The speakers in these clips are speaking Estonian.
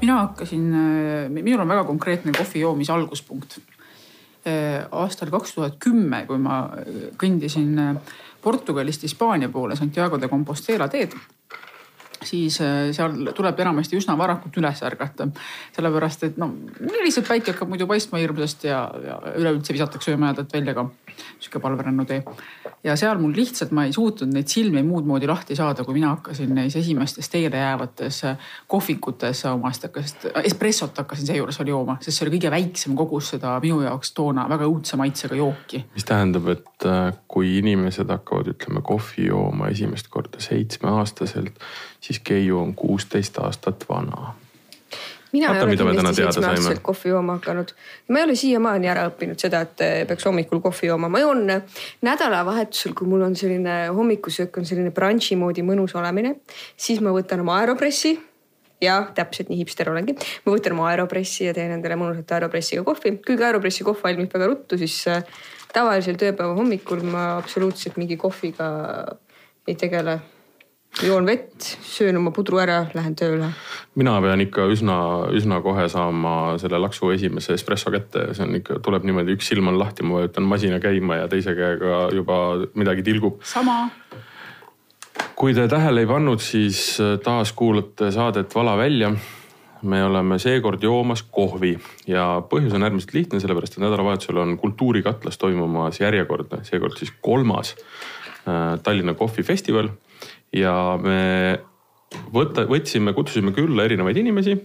mina hakkasin, minul on väga konkreetne kohvi joomise alguspunkt. aastal kaks tuhat kümme, kui ma kõndisin Portugalist Hispaania poole Santiago de Compostela teed siis äh, seal tuleb enamasti üsna varakult üles ärgata. sellepärast et no lihtsalt päike hakkab muidu paistma hirmsasti ja, ja üleüldse visatakse öömajadelt välja ka sihuke palverännutee. ja seal mul lihtsalt ma ei suutnud neid silmi muud moodi lahti saada, kui mina hakkasin neis esimestes teele jäävates äh, kohvikutes omast hakkasin, espressot hakkasin seejuures veel jooma, sest see oli kõige väiksem kogus seda minu jaoks toona väga õudse maitsega jooki. mis tähendab, et äh, kui inimesed hakkavad, ütleme kohvi jooma esimest korda seitsmeaastaselt siis Keiu on kuusteist aastat vana. mina Vaata, ei ole kindlasti seitsmeaastaselt kohvi jooma hakanud. ma ei ole siiamaani ära õppinud seda, et eh, peaks hommikul kohvi jooma, ma joon eh, nädalavahetusel, kui mul on selline hommikusöök on selline brunch'i moodi mõnus olemine, siis ma võtan oma Aeropressi jah, täpselt nii hipster olengi. ma võtan oma Aeropressi ja teen endale mõnusat Aeropressiga kohvi. kuigi Aeropressi kohv valmib väga ruttu, siis eh, tavalisel tööpäeva hommikul ma absoluutselt mingi kohviga ei tegele joon vett, söön oma pudru ära, lähen tööle. mina pean ikka üsna, üsna kohe saama selle laksu esimese espresso kätte, see on ikka, tuleb niimoodi, üks silm on lahti, ma vajutan masina käima ja teise käega juba midagi tilgub. sama. kui te tähele ei pannud, siis taas kuulate saadet Vala välja me oleme seekord joomas kohvi ja põhjus on äärmiselt lihtne, sellepärast et nädalavahetusel on Kultuurikatlas toimumas järjekordne, seekord siis kolmas äh, Tallinna kohvifestival ja me võtta, võtsime, kutsusime külla erinevaid inimesi,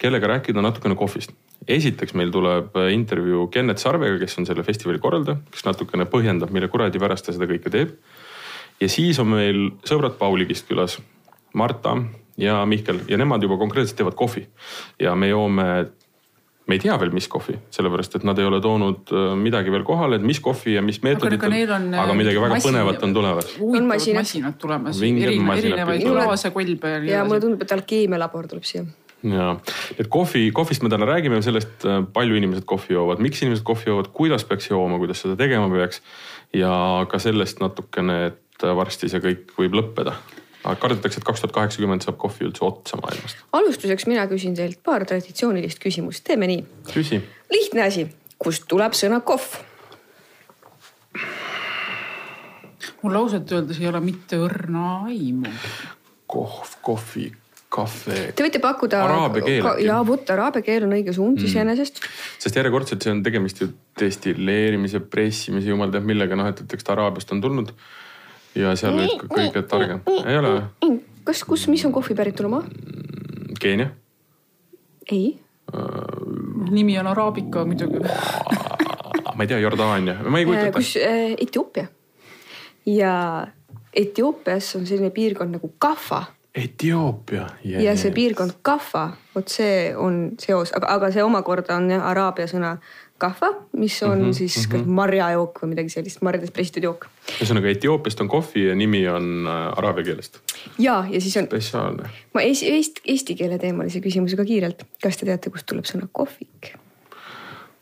kellega rääkida natukene kohvist. esiteks meil tuleb intervjuu Kennet Sarvega, kes on selle festivali korraldaja, kes natukene põhjendab, mille kuradi pärast ta seda kõike teeb. ja siis on meil sõbrad Paulikist külas, Marta ja Mihkel ja nemad juba konkreetselt teevad kohvi. ja me joome me ei tea veel, mis kohvi, sellepärast et nad ei ole toonud äh, midagi veel kohale, et mis kohvi ja mis meetoditel, aga, aga midagi väga masin, põnevat on tulemas. on masinad, masinad tulemas, erinevaid klaase, kolbe ja nii edasi. ja mulle tundub, et alkeemialabor tuleb siia. Ja, et kohvi, kohvist me täna räägime, sellest äh, palju inimesed kohvi joovad, miks inimesed kohvi joovad, kuidas peaks jooma, kuidas seda tegema peaks. ja ka sellest natukene, et varsti see kõik võib lõppeda aga kardetakse, et kaks tuhat kaheksakümmend saab kohvi üldse otsa maailmast. alustuseks mina küsin teilt paar traditsioonilist küsimust, teeme nii. küsi. lihtne asi, kust tuleb sõna kohv? mul ausalt öeldes ei ole mitte õrna aimu. kohv, kohvi, kahve. Te võite pakkuda. araabia keel ja vot araabia keel on õige suund mm. iseenesest. sest järjekordselt see on tegemist ju destilleerimise, pressimise, jumal teab millega, noh et, et eks ta Araabiast on tulnud ja seal olid ka kõige targem, ei ole või? kas, kus, mis on kohvi päritolumaa? Keenia. ei uh,. nimi on araabika muidugi ma ei tea, Jordaania, ma ei kujuta ette. kus äh, Etioopia ja Etioopias on selline piirkond nagu Kaffa. Etioopia yeah.. ja see piirkond Kaffa, vot see on seos, aga, aga see omakorda on jah araabia sõna kahva, mis on mm -hmm, siis mm -hmm. marjajook või midagi sellist, marjadest pressitud jook. ühesõnaga Etioopiast on kohvi ja nimi on äh, araabia keelest. ja, ja siis on. spetsiaalne. ma eesti, eesti, eesti keele teemalise küsimusega kiirelt. kas te teate, kust tuleb sõna kohvik?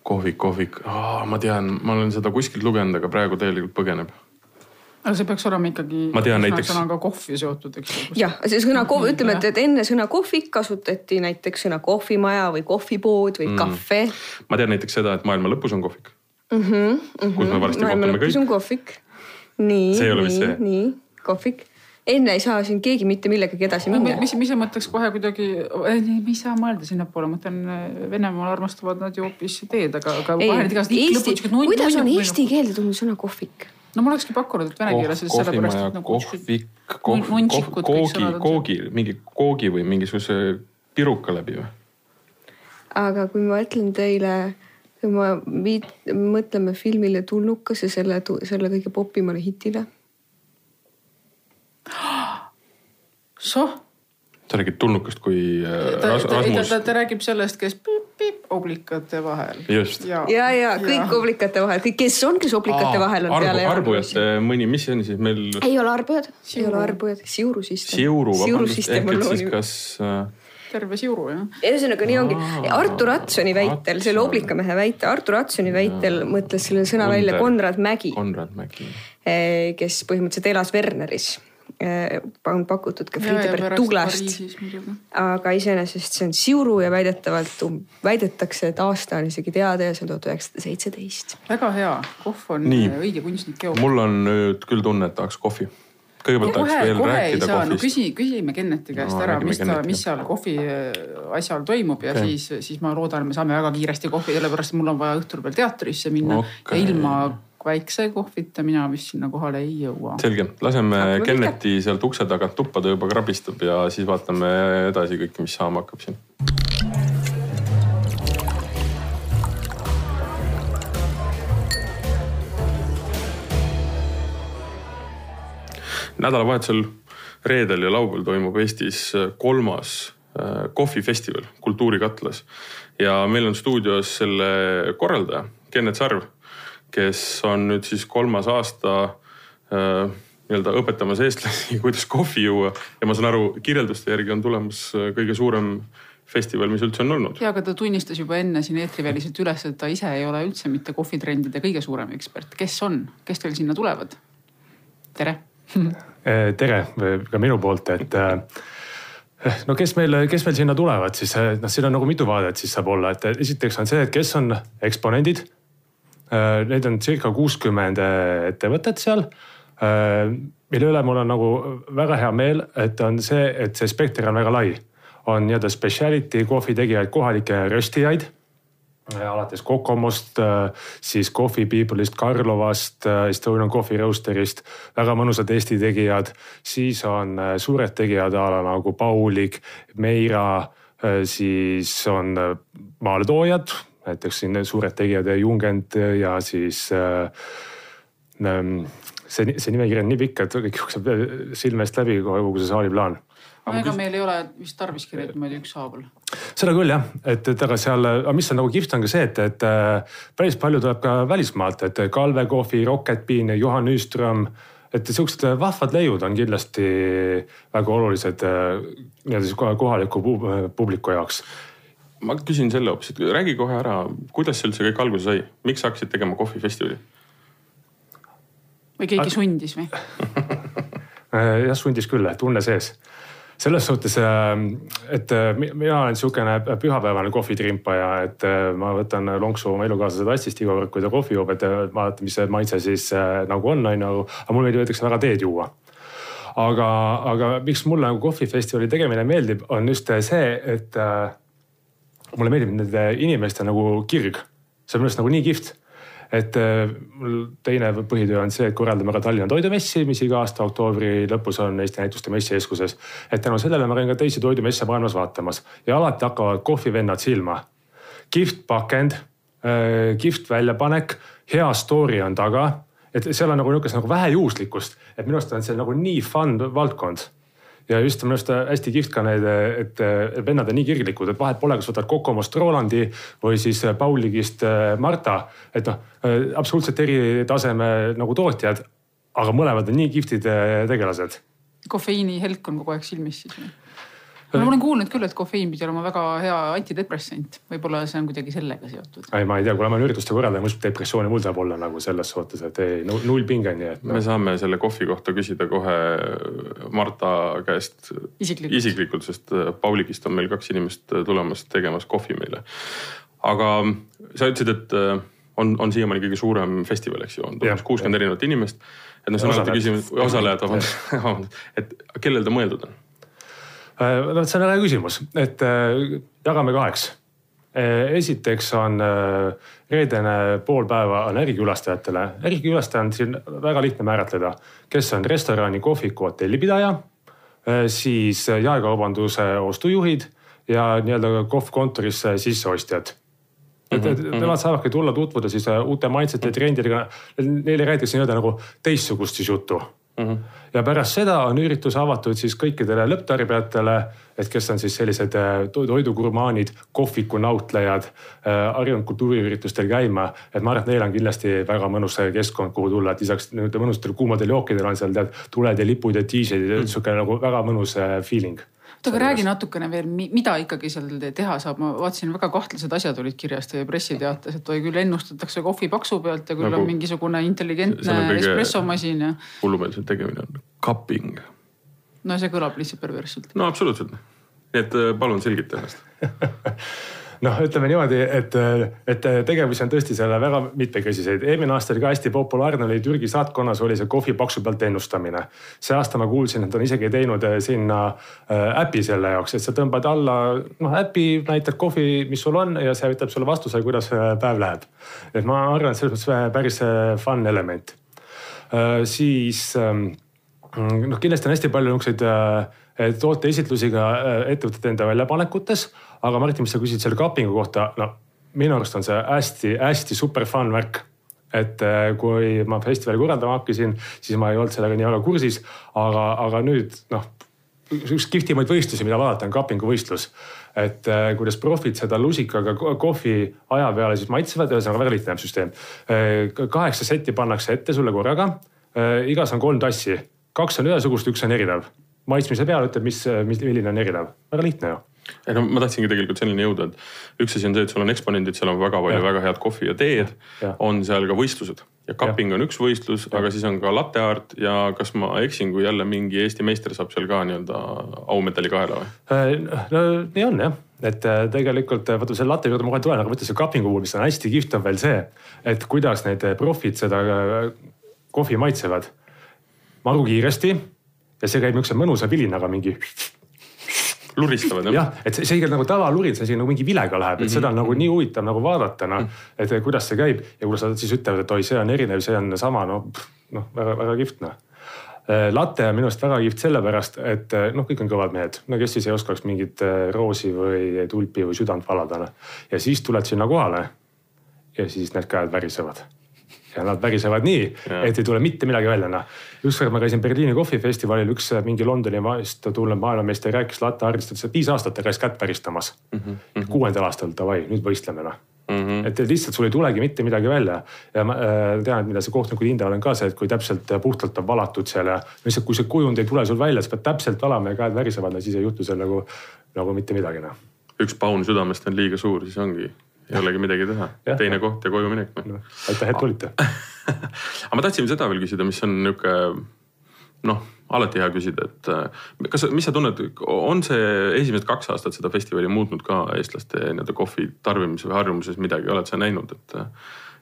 kohvik, kohvik, ma tean, ma olen seda kuskilt lugenud, aga praegu täielikult põgeneb aga see peaks olema ikkagi. ma tean näiteks. sõnaga kohvi seotud, eks ju. jah, see sõna kohv, ütleme, et, et enne sõna kohvik kasutati näiteks sõna kohvimaja või kohvipood või mm. kahve. ma tean näiteks seda, et maailma lõpus on kohvik mm. -hmm, mm -hmm. kus me varsti kohtume kõik. on kohvik. nii, nii, nii, kohvik enne ei saa siin keegi mitte millegagi edasi minna. mis, mis sa mõtleks kohe kuidagi, me ei saa mõelda sinnapoole, ma mõtlen Venemaal armastavad nad ju hoopis teed, aga, aga ei, need igast. Kuidas on eesti keelde tulnud sõna kohvik? No ma olekski pakkunud, et vene keeles oh, sellepärast, et nagu. kohvik, kohv, kohv, koogi, koogi, mingi koogi või mingisuguse piruka läbi või? aga kui ma ütlen teile, kui ma viit-, mõtleme filmile Tulnukas ja selle, selle kõige popimale hitile. soh sa räägid tulnukast kui äh, ta, Rasmus. ta, räägib sellest, kes piip-piip oblikate vahel. just. ja, ja, ja kõik ja. oblikate vahel, kõik, kes on, kes oblikate Aa, vahel on arbu, peale. arbujate mõni, mis see on siis meil? ei ole arbujad, ei ole arbujad, siurusüsteem. siuru, vabandust, ehk et siis kas äh, terve siuru jah. ühesõnaga nii ongi. Artur Atsoni väitel, selle oblikamehe väite, Artur Atsoni väitel mõtles selle sõna välja Konrad Mägi. Konrad Mägi. Eh, kes põhimõtteliselt elas Werneris on pakutud ka Friedebert Tuglast. aga iseenesest see on siuru ja väidetavalt, väidetakse, et aasta on isegi teada ja see on tuhat üheksasada seitseteist. väga hea, kohv on Nii. õige kunstnik jook. mul on nüüd küll tunne, et tahaks kohvi kõigepealt tahaks kohe, veel kohe rääkida kohvist. no küsi, küsime Kenneti käest no, ära, mis ta, mis seal kohvi äh, asjal toimub ja okay. siis, siis ma loodan, me saame väga kiiresti kohvi, sellepärast mul on vaja õhtul veel teatrisse minna okay. ja ilma väikse kohvita mina vist sinna kohale ei jõua. selge, laseme Kenneti sealt ukse tagant tuppa, ta juba krabistab ja siis vaatame edasi kõike, mis saama hakkab siin. nädalavahetusel, reedel ja laupäeval toimub Eestis kolmas äh, kohvifestival Kultuurikatlas ja meil on stuudios selle korraldaja Kennet Sarv, kes on nüüd siis kolmas aasta äh, nii-öelda õpetamas eestlasi, kuidas kohvi juua ja ma saan aru, kirjelduste järgi on tulemas kõige suurem festival, mis üldse on olnud. ja, aga ta tunnistas juba enne siin eetriväliselt üles, et ta ise ei ole üldse mitte kohvitrendide kõige suurem ekspert. kes on, kes teil sinna tulevad? tere Eh, tere ka minu poolt, et eh, no kes meil, kes meil sinna tulevad, siis eh, noh, siin on nagu mitu vaadet siis saab olla, et esiteks on see, et kes on eksponendid. Neid on circa kuuskümmend ettevõtet seal. mille üle mul on nagu väga hea meel, et on see, et see spekter on väga lai. on nii-öelda speciality kohvi tegijaid, kohalikke röstijaid alates Kokomost, äh, siis Coffee People'ist, Karlovast, äh, Estonian Coffee Roasterist, väga mõnusad Eesti tegijad. siis on äh, suured tegijad a la nagu Paulik, Meira, siis on maaletoojad, näiteks siin suured tegijad Jungent ja siis ähm, see, see nimekiri on nii pikk, et kõik jookseb silme eest läbi kogu see saali plaan no ega meil ei ole vist tarviski neid niimoodi ükshaaval. seda küll jah, et, et aga seal, aga mis on nagu kihvt, on ka see, et, et äh, päris palju tuleb ka välismaalt, et Kalve Kohvi, Rocket Bean, Johan Nyström et siuksed vahvad leiud on kindlasti väga olulised äh, nii-öelda siis kohaliku publiku jaoks. Ma küsin selle hoopis, et räägi kohe ära, kuidas see üldse kõik alguse sai, miks sa hakkasid tegema kohvifestivali? või keegi sundis või jah, sundis küll, tunne sees selles suhtes, ähm, et äh, mina olen sihukene pühapäevane kohvitrimpaja, et äh, ma võtan lonksu oma elukaaslase tassist iga kord, kui ta kohvi joob, et äh, vaatan, mis see maitse siis nagu on, on ju. aga mulle meeldib näiteks väga teed juua aga, aga miks mulle nagu kohvifestivali tegemine meeldib, on just see, et äh, mulle meeldib nende inimeste nagu kirg. see on minu arust nagu nii kihvt et äh, mul teine põhitöö on see, et korraldame ka Tallinna toidumessi, mis iga aasta oktoobri lõpus on Eesti Näituste Messikeskuses. et tänu sellele ma käin ka teisi toidumesse maailmas vaatamas ja alati hakkavad kohvivennad silma. kihvt pakend, äh, kihvt väljapanek, hea story on taga et seal on nagu nihukest nagu vähe juhuslikkust, et minu arust on see nagu nii fun valdkond ja just minu arust hästi kihvt ka need, et vennad on nii kirglikud, et vahet pole, kas võtad Kokomost Rolandi või siis Pauligist äh, Marta. et noh, äh, absoluutselt eri taseme nagu tootjad, aga mõlemad on nii kihvtid äh, tegelased. kofeiini helk on kogu aeg silmis siis või? Ma olen kuulnud küll, et kofeiin pidi olema väga hea antidepressant, võib-olla see on kuidagi sellega seotud. ei, ma ei tea, kuna ma olen ürituste korraldaja, mis depressiooni mul saab olla nagu selles suhtes, et ei null pinge, nii et no.. me saame selle kohvi kohta küsida kohe Marta käest isiklikult, isiklikult, sest äh, Paulikist on meil kaks inimest äh, tulemas tegemas kohvi meile. aga sa ütlesid, et äh, on, on siiamaani kõige suurem festival, eks ju, on tulemas kuuskümmend erinevat inimest. et noh, see on alati küsimus, osalejad, vabandust, et kellel ta mõeldud on? Äh, no see on äge küsimus, et äh, jagame kaheks. Äh, esiteks on reedene pool päeva on ärikülastajatele. ärikülastaja on siin väga lihtne määratleda, kes on restorani, kohviku, hotellipidaja, siis jaekaubanduse ostujuhid ja nii-öelda kohvkontorisse sisseostjad et, et mhm, nemad mhm. saavadki tulla tutvuda siis uute maitsete trendidega. Neile räägitakse nii-öelda nagu teistsugust siis juttu mm. -hmm. ja pärast seda on üritus avatud siis kõikidele lõpptarbijatele, et kes on siis sellised äh, toidugurmaanid, kohvikunautlejad, äh, harjunud kultuuriüritustel käima. et ma arvan, et neil on kindlasti väga mõnus keskkond, kuhu tulla, et lisaks nii-öelda mõnusatele kuumadele jookidele on seal tead tuled ja lipud ja diižeid ja sihuke nagu väga mõnus äh, feeling oota, aga räägi natukene veel, mida ikkagi seal teha saab, ma vaatasin, väga kahtlased asjad olid kirjas teie pressiteates, et oi küll ennustatakse kohvi paksu pealt ja küll nagu, on mingisugune intelligentne espressomasin ja. hullumeelsem tegemine on cupping no see kõlab lihtsalt perversselt. no absoluutselt, nii et palun selgita ennast noh, ütleme niimoodi, et, et tegevusi on tõesti seal väga mitmekesiseid. eelmine aasta oli ka hästi populaarne, oli Türgi saatkonnas oli see kohvi paksu pealt ennustamine. see aasta ma kuulsin, et on isegi teinud eh, sinna eh, äpi selle jaoks, et sa tõmbad alla noh äpi, näitad kohvi, mis sul on ja see ütleb sulle vastuse, kuidas päev läheb. et ma arvan, et selles mõttes päris eh, fun element. siis noh, kindlasti on hästi palju niisuguseid tooteesitlusi ka ettevõtete enda väljapanekutes aga Martin, mis sa küsisid selle kapingu kohta, no minu arust on see hästi-hästi super fun värk et äh, kui ma festivali korraldama hakkasin, siis ma ei olnud sellega nii väga kursis, aga, aga nüüd noh, üks kihvtimaid võistlusi, mida vaadata, on kapinguvõistlus. et äh, kuidas profid seda lusikaga kohvi aja peale siis maitsevad, ühesõnaga väga lihtne süsteem. Äh, kaheksa setti pannakse ette sulle korraga. igas on kolm tassi, kaks on ühesugust, üks on erinev. maitsmise peale ütleb, mis, mis, milline on erinev, väga lihtne ju ei no ma tahtsingi tegelikult selleni jõuda, et üks asi on see, et sul on eksponendid, seal on väga palju ja. väga head kohvi ja teed. on seal ka võistlused ja cupping on üks võistlus, aga siis on ka latte art ja kas ma eksin, kui jälle mingi Eesti meister saab seal ka nii-öelda aumedali kaela või? Äh, no nii on jah, et äh, tegelikult äh, vaata selle latte juurde ma kohe tulen, aga ma ütlen selle cupping'u puhul, mis on hästi kihvt, on veel see, et kuidas need profid seda kohvi maitsevad. maru kiiresti ja see käib niisuguse mõnusa vilinaga mingi luristavad jah? jah, et see, ikka nagu tavalurin, see nagu mingi vilega läheb, et mm -hmm. seda on nagu nii huvitav nagu vaadata noh -hmm., et kuidas see käib ja kui sa siis ütlevad, et oi, see on erinev, see on sama, no noh, väga-väga kihvt noh äh, latte on minu arust väga kihvt sellepärast, et äh, noh, kõik on kõvad mehed, no kes siis ei oskaks mingit äh, roosi või tulpi või südant valada noh. ja siis tuled sinna kohale. ja siis need käed värisevad ja nad värisevad nii, et ei tule mitte midagi välja, noh. ükskord ma käisin Berliini kohvifestivalil, üks äh, mingi Londoni maast tulnud maailmameister rääkis latte arstist, ütles, et viis aastat ta käis kätt väristamas mm. -hmm. kuuendal aastal davai, nüüd võistleme noh Mm -hmm. et lihtsalt sul ei tulegi mitte midagi välja ja ma äh, tean, et mida see kohtunikud hindavad, on ka see, et kui täpselt äh, puhtalt on valatud seal ja lihtsalt, kui see kujund ei tule sul välja, sa pead täpselt valama ja käed värisevad, no siis ei juhtu seal nagu, nagu mitte midagi noh. üks paun südamest on liiga suur, siis ongi ei olegi midagi teha, teine koht ja koju minek no,. aitäh, et tulite aga ma tahtsin seda veel küsida, mis on nihuke noh, alati hea küsida, et äh, kas, mis sa tunned, on see esimesed kaks aastat seda festivali muutnud ka eestlaste nii-öelda kohvi tarbimise või harjumuses midagi, oled sa näinud, et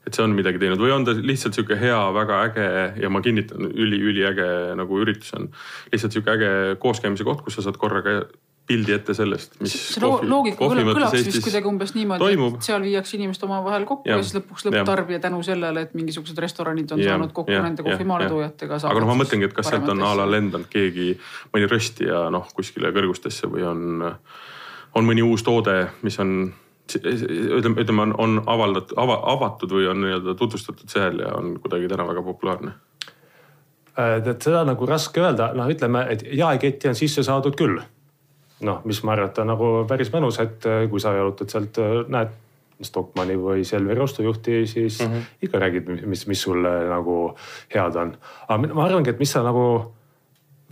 et see on midagi teinud või on ta lihtsalt sihuke hea, väga äge ja ma kinnitan üli, üliäge nagu üritus on. lihtsalt sihuke äge kooskäimise koht, kus sa saad korraga pildi ette sellest, mis. see kohvi, loogika kõlab, kõlaks vist kuidagi umbes niimoodi, et seal viiakse inimest omavahel kokku ja, ja siis lõpuks lõpptarbija tänu sellele, et mingisugused restoranid on ja, saanud kokku ja, nende kohvimaaletoojatega. aga noh, ma mõtlengi, et kas sealt on a la lendanud keegi, mõni röstija noh, kuskile kõrgustesse või on, on mõni uus toode, mis on ütleme, ütleme, on, on avaldatud ava,, avatud või on nii-öelda tutvustatud seal ja on kuidagi täna väga populaarne. Äh, et seda nagu raske öelda, noh, ütleme, et jaeketti on sisse saadud küll noh, mis ma arvan, et on nagu päris mõnus, et äh, kui sa jalutad sealt, äh, näed Stockmanni või Selveri ostujuhti, siis mm -hmm. ikka räägid, mis, mis sulle nagu head on. aga ma arvangi, et mis sa nagu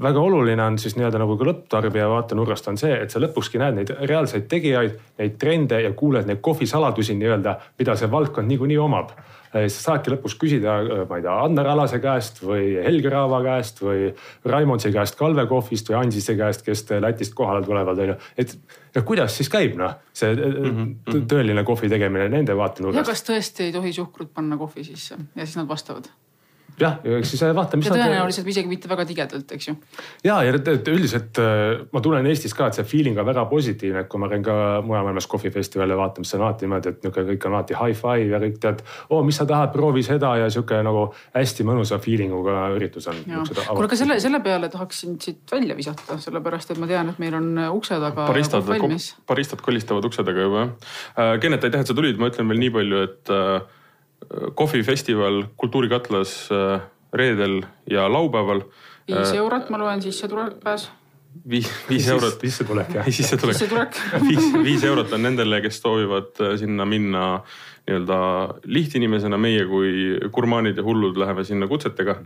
väga oluline on siis nii-öelda nagu ka lõpptarbija vaatenurgast on see, et sa lõpukski näed neid reaalseid tegijaid, neid trende ja kuuled neid kohvisaladusi nii-öelda, mida see valdkond niikuinii omab siis saadki lõpus küsida, ma ei tea, Annar Alase käest või Helge Raava käest või Raimondsi käest Kalve Kohvist või Ansise käest, kes Lätist kohale tulevad, on ju. et ja kuidas siis käib noh, see mm -hmm. tõeline kohvi tegemine nende vaatenurgast. ja kas tõesti ei tohi suhkrut panna kohvi sisse ja siis nad vastavad jah, eks siis vaata, mis. ja tõenäoliselt isegi mitte väga tigedalt, eks ju. ja, ja üldiselt äh, ma tunnen Eestis ka, et see feeling on väga positiivne, et kui ma käin ka mujal maailmas kohvifestivale vaatamas, see on alati niimoodi, et nihuke kõik on alati high five ja kõik tead. oo, mis sa tahad, proovi seda ja sihuke nagu hästi mõnusa feeling uga üritus on. kuule, aga selle, selle peale tahaksin siit välja visata, sellepärast et ma tean, et meil on ukse taga. baristad, baristad kolistavad ukse taga juba jah. Äh, Kennet, aitäh, et sa tulid, ma ütlen veel nii palju, et äh, kohvifestival Kultuurikatlas äh, reedel ja laupäeval. viis äh, eurot, ma loen sissetulek pääs viis, viis eurot. sissetulek jah. sissetulek, sissetulek. viis, viis eurot on nendele, kes soovivad äh, sinna minna nii-öelda lihtinimesena. meie kui gurmaanid ja hullud läheme sinna kutsetega.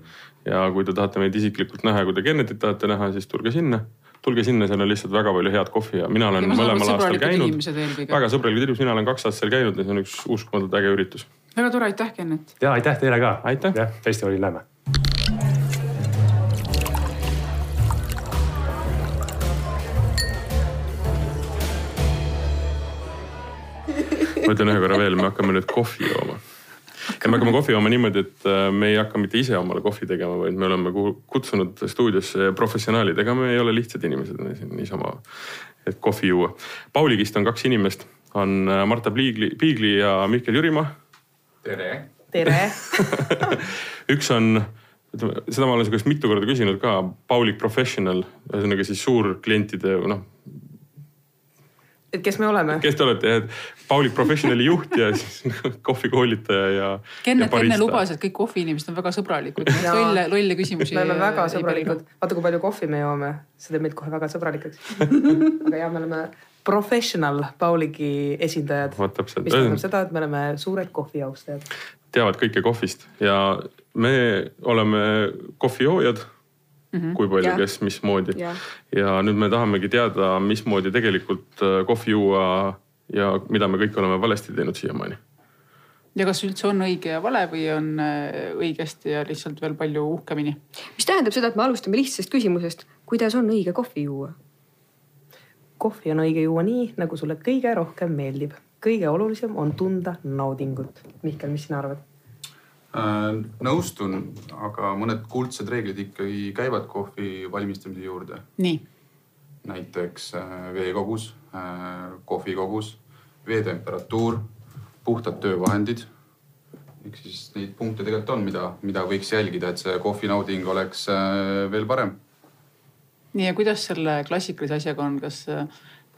ja kui te tahate meid isiklikult näha ja kui te Kennetit tahate näha, siis tulge sinna tulge sinna, seal on lihtsalt väga palju head kohvi ja mina olen ja mõlemal aastal käinud. väga sõbralikud inimesed, mina olen kaks aastat seal käinud ja see on üks uskumatult äge üritus väga tore, aitäh, Kennet. ja aitäh teile ka. jah, festivalil näeme. ma ütlen ühe korra veel, me hakkame nüüd kohvi jooma ja me hakkame kohvi jooma niimoodi, et äh, me ei hakka mitte ise omale kohvi tegema, vaid me oleme kutsunud stuudiosse professionaalid, ega me ei ole lihtsad inimesed siin niisama, et kohvi juua. Pauligist on kaks inimest, on äh, Marta Piigli, Piigli ja Mihkel Jürimaa tere. tere üks on ütleme, seda ma olen su käest mitu korda küsinud ka, Paulik Professional, ühesõnaga siis suurklientide noh. et kes me oleme? kes te olete jah, et Paulik Professionali juht ja siis kohvikoolitaja ja. Kennet enne lubas, et kõik kohviinimesed on väga sõbralikud, lolle, lolle küsimusi. me oleme väga sõbralikud, vaata kui palju kohvi me joome, see teeb meid kohe väga sõbralikeks aga jah, me oleme professional Pauligi esindajad. mis tähendab seda, et me oleme suured kohvi austajad. teavad kõike kohvist ja me oleme kohvijoojad mm. -hmm. kui palju, kes mismoodi. ja nüüd me tahamegi teada, mismoodi tegelikult äh, kohvi juua ja mida me kõik oleme valesti teinud siiamaani. ja kas üldse on õige ja vale või on äh, õigesti ja lihtsalt veel palju uhkemini? mis tähendab seda, et me alustame lihtsast küsimusest, kuidas on õige kohvi juua? Kohvi on õige juua nii, nagu sulle kõige rohkem meeldib. kõige olulisem on tunda naudingut. Mihkel, mis sina arvad? Äh, nõustun, aga mõned kuldsed reeglid ikkagi käivad kohvi valmistamise juurde. nii. näiteks äh, veekogus, äh, kohvi kogus, vee temperatuur, puhtad töövahendid. ehk siis neid punkte tegelikult on, mida, mida võiks jälgida, et see kohvinauding oleks veel parem. Nii ja kuidas selle klassikalise asjaga on, kas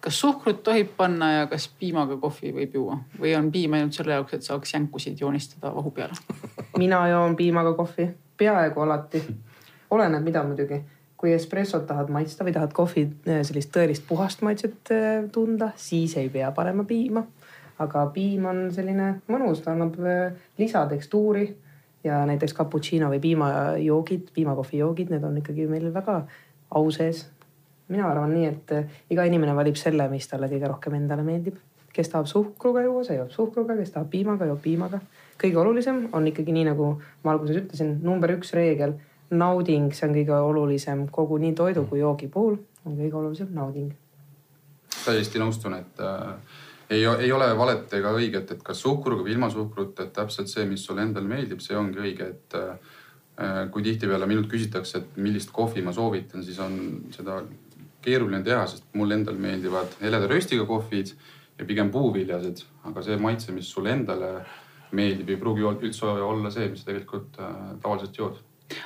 kas suhkrut tohib panna ja kas piimaga kohvi võib juua või on piim ainult selle jaoks, et saaks jänkusid joonistada vahu peale? mina joon piimaga kohvi peaaegu alati. oleneb, mida muidugi. kui espressot tahad maitsta või tahad kohvi eh, sellist tõelist puhast maitset eh, tunda, siis ei pea panema piima. aga piim on selline mõnus, ta annab eh, lisatekstuuri ja näiteks cappuccino või piimajoogid, piimakohvi joogid, need on ikkagi meil väga au sees mina arvan nii, et eh, iga inimene valib selle, mis talle kõige rohkem endale meeldib. kes tahab suhkruga juua, see joob suhkruga, kes tahab piimaga, joob piimaga. kõige olulisem on ikkagi nii, nagu ma alguses ütlesin, number üks reegel, nauding, see on kõige olulisem kogu nii toidu kui joogi puhul on kõige olulisem nauding. täiesti nõustun, et äh, ei, ei ole valet ega õiget, et kas suhkruga või ilma suhkrut, et täpselt see, mis sulle endale meeldib, see ongi õige, et äh, kui tihtipeale minult küsitakse, et millist kohvi ma soovitan, siis on seda keeruline teha, sest mulle endale meeldivad heleda röstiga kohvid ja pigem puuviljased, aga see maitse, mis sulle endale meeldib, ei pruugi üldse olla see, mis tegelikult äh, tavaliselt jood.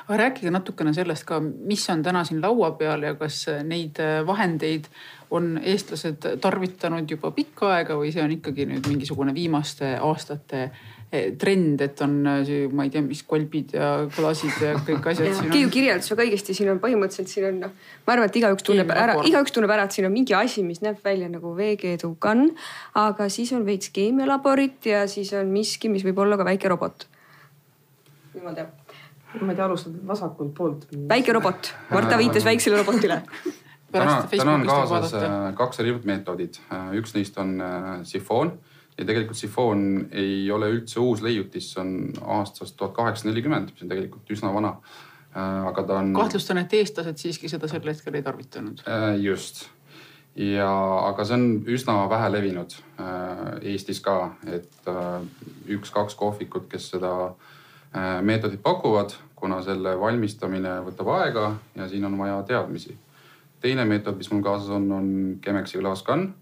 Aga rääkige natukene sellest ka, mis on täna siin laua peal ja kas neid äh, vahendeid on eestlased tarvitanud juba pikka aega või see on ikkagi nüüd mingisugune viimaste aastate Eh, trend, et on, eh, ma ei tea, mis kolbid ja klaasid ja kõik asjad. Keiu kirjeldas väga õigesti, siin on põhimõtteliselt siin on noh, ma arvan, et igaüks tunneb ära, igaüks tunneb ära, et siin on mingi asi, mis näeb välja nagu veekeedukann. aga siis on veits keemialaborit ja siis on miski, mis võib olla ka väike robot. niimoodi ma ei tea, alustad vasakult poolt. väike robot, Marta viitas väiksele robotile täna, täna on kaasas äh, kaks erinevat meetodit, äh, üks neist on sifoon ja tegelikult sifoon ei ole üldse uus leiutis, see on aastast tuhat kaheksasada nelikümmend, mis on tegelikult üsna vana. Äh, aga ta on. kahtlustan, et eestlased siiski seda sel hetkel ei tarvitanud. Äh, just ja, aga see on üsna vähe levinud äh, Eestis ka, et üks-kaks kohvikut, kes seda meetodit pakuvad, kuna selle valmistamine võtab aega ja siin on vaja teadmisi. teine meetod, mis mul kaasas on, on Chemexi klaaskann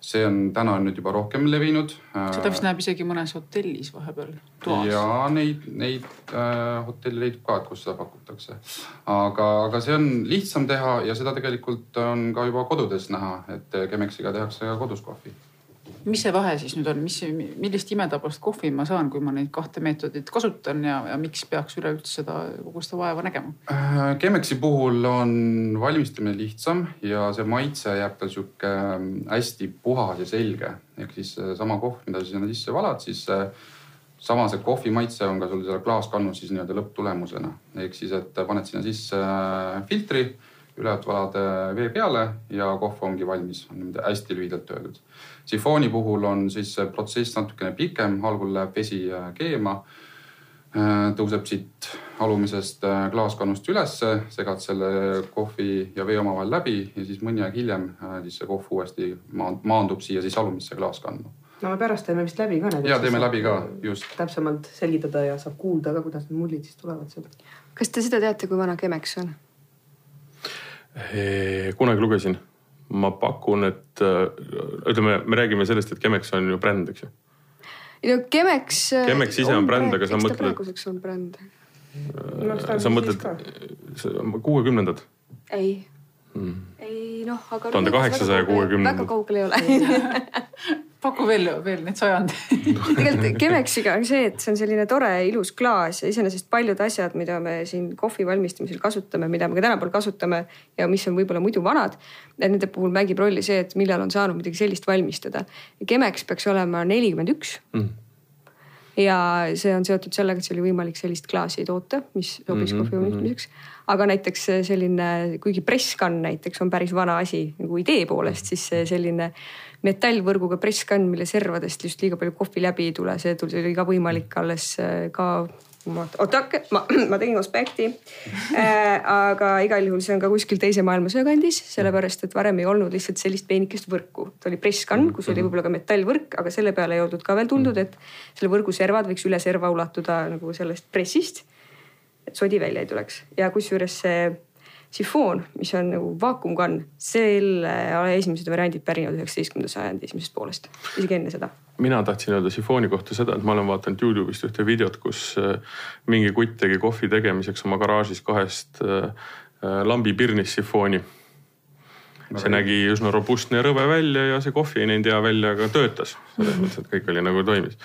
see on täna on nüüd juba rohkem levinud. seda vist näeb isegi mõnes hotellis vahepeal toas. ja neid, neid äh, hotelle leidub ka, et kus seda pakutakse. aga, aga see on lihtsam teha ja seda tegelikult on ka juba kodudes näha, et Chemexiga tehakse ka kodus kohvi mis see vahe siis nüüd on, mis, millist imetabast kohvi ma saan, kui ma neid kahte meetodit kasutan ja, ja miks peaks üleüldse seda, kogu seda vaeva nägema? Äh, Chemexi puhul on valmistamine lihtsam ja see maitse jääb tal sihuke ähm, hästi puhas ja selge. ehk siis sama kohv, mida sa sinna sisse valad, siis sama see kohvi maitse on ka sul seal klaaskannus siis nii-öelda lõpptulemusena. ehk siis, et paned sinna sisse äh, filtri, ülejäänud valad äh, vee peale ja kohv ongi valmis, on hästi lühidalt öeldud sifooni puhul on siis see protsess natukene pikem, algul läheb vesi keema. Äh, tõuseb siit alumisest äh, klaaskannust ülesse, segad selle kohvi ja vee omavahel läbi ja siis mõni aeg hiljem äh, siis see kohv uuesti maandub siia siis alumisse klaaskannu no me pärast teeme vist läbi ka need. ja teeme läbi ka, just. täpsemalt selgitada ja saab kuulda ka, kuidas need mullid siis tulevad sealt. kas te seda teate, kui vana Kemeks on? kunagi lugesin, ma pakun, et ütleme, me räägime sellest, et Kemeks on ju bränd, eks ju. no Kemeks. Kemeks ise on, on bränd, aga sa mõtled. praeguseks on bränd no,. sa mõtled kuuekümnendad? ei mm., ei noh, aga. tuhande kaheksasaja kuuekümnendad. väga kaugel ei ole paku veel, veel neid sajandeid tegelikult Chemexiga on see, et see on selline tore ilus klaas ja iseenesest paljud asjad, mida me siin kohvi valmistamisel kasutame, mida me ka tänapäeval kasutame ja mis on võib-olla muidu vanad. Nende puhul mängib rolli see, et millal on saanud midagi sellist valmistada. Chemex peaks olema nelikümmend üks mm ja see on seotud sellega, et see oli võimalik sellist klaasi toota, mis sobiks mm -hmm. kohvi valmistamiseks. aga näiteks selline, kuigi presskann näiteks on päris vana asi nagu idee poolest, siis selline metallvõrguga presskann, mille servadest just liiga palju kohvi läbi ei tule, see tuli ka võimalik alles ka oodake, ma, ma tegin konspekti äh,. aga igal juhul see on ka kuskil teise maailmasõja kandis, sellepärast et varem ei olnud lihtsalt sellist peenikest võrku. ta oli presskann, kus oli võib-olla ka metallvõrk, aga selle peale ei oldud ka veel tuldud, et selle võrgu servad võiks üle serva ulatuda nagu sellest pressist. et sodi välja ei tuleks ja kusjuures see sifoon, mis on nagu vaakumkann, selle esimesed variandid pärinevad üheksateistkümnenda sajandi esimesest poolest, isegi enne seda. mina tahtsin öelda sifooni kohta seda, et ma olen vaadanud Youtube'ist ühte videot, kus äh, mingi kutt tegi kohvi tegemiseks oma garaažis kahest äh, äh, lambipirnist sifooni see nägi üsna robustne ja rõve välja ja see kohvi ei näinud hea välja, aga töötas. selles mõttes, et kõik oli nagu toimis.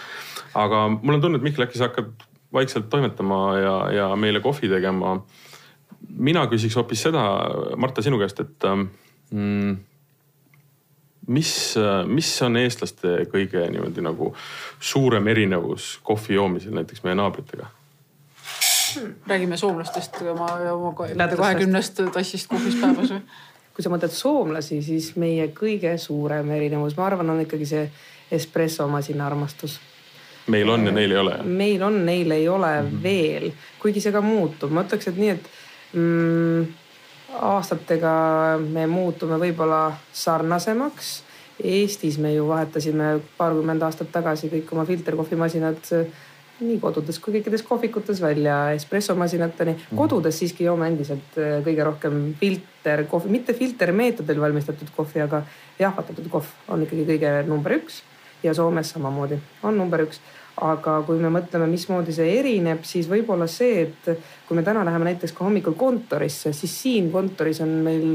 aga mul on tunne, et Mihkel, äkki sa hakkad vaikselt toimetama ja, ja meile kohvi tegema mina küsiks hoopis seda, Marta, sinu käest, et ähm, mm, mis, mis on eestlaste kõige niimoodi nagu suurem erinevus kohvi joomisel näiteks meie naabritega? räägime soomlastest oma, oma kahekümnest tassist kohvist päevas või? kui sa mõtled soomlasi, siis meie kõige suurem erinevus, ma arvan, on ikkagi see espressomasina armastus. meil on ja neil ei ole? meil on, neil ei ole mm -hmm. veel, kuigi see ka muutub, ma ütleks, et nii, et mm, aastatega me muutume võib-olla sarnasemaks. Eestis me ju vahetasime paarkümmend aastat tagasi kõik oma filterkohvimasinad nii kodudes kui kõikides kohvikutes välja espressomasinateni. Mhm. kodudes siiski joome endiselt äh, kõige rohkem filterkohvi, mitte filtermeetodil valmistatud kohvi, aga jahvatatud kohv on ikkagi kõige number üks ja Soomes samamoodi on number üks aga kui me mõtleme, mismoodi see erineb, siis võib-olla see, et kui me täna läheme näiteks ka hommikul kontorisse, siis siin kontoris on meil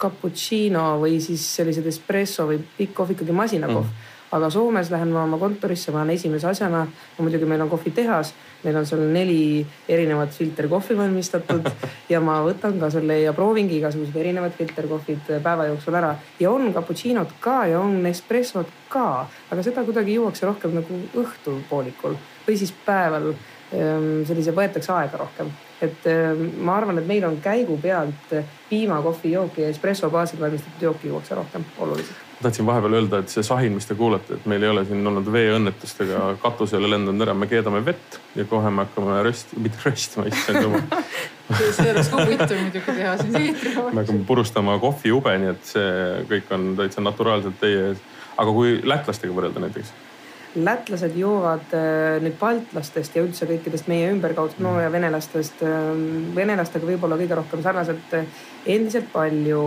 cappuccino või siis sellised espresso või pikk kohv ikkagi masinakohv. Mm aga Soomes lähen ma oma kontorisse, ma olen esimese asjana, muidugi meil on kohvitehas, meil on seal neli erinevat filterkohvi valmistatud ja ma võtan ka selle ja proovingi igasugused erinevad filterkohvid päeva jooksul ära. Ja on cappuccinot ka ja on espressot ka, aga seda kuidagi juuakse rohkem nagu õhtupoolikul või siis päeval ehm, sellise võetakse aega rohkem. Et ehm, ma arvan, et meil on käigu pealt piima, kohvi, jooki ja espresso baasil valmistatud jooki juuakse rohkem oluliselt tahtsin vahepeal öelda, et see sahin, mis te kuulete, et meil ei ole siin olnud veeõnnetustega katusele lendanud ära, me keedame vett ja kohe me hakkame röst-, mitte röstima, issand jumal see oleks ka huvitav muidugi teha siin eetri vahel. me hakkame purustama kohvijube, nii et see kõik on täitsa naturaalselt teie ees. aga kui lätlastega võrrelda näiteks lätlased joovad äh, nüüd baltlastest ja üldse kõikidest meie ümberkaudu, no ja venelastest, ähm, venelastega võib-olla kõige rohkem sarnaselt äh, endiselt palju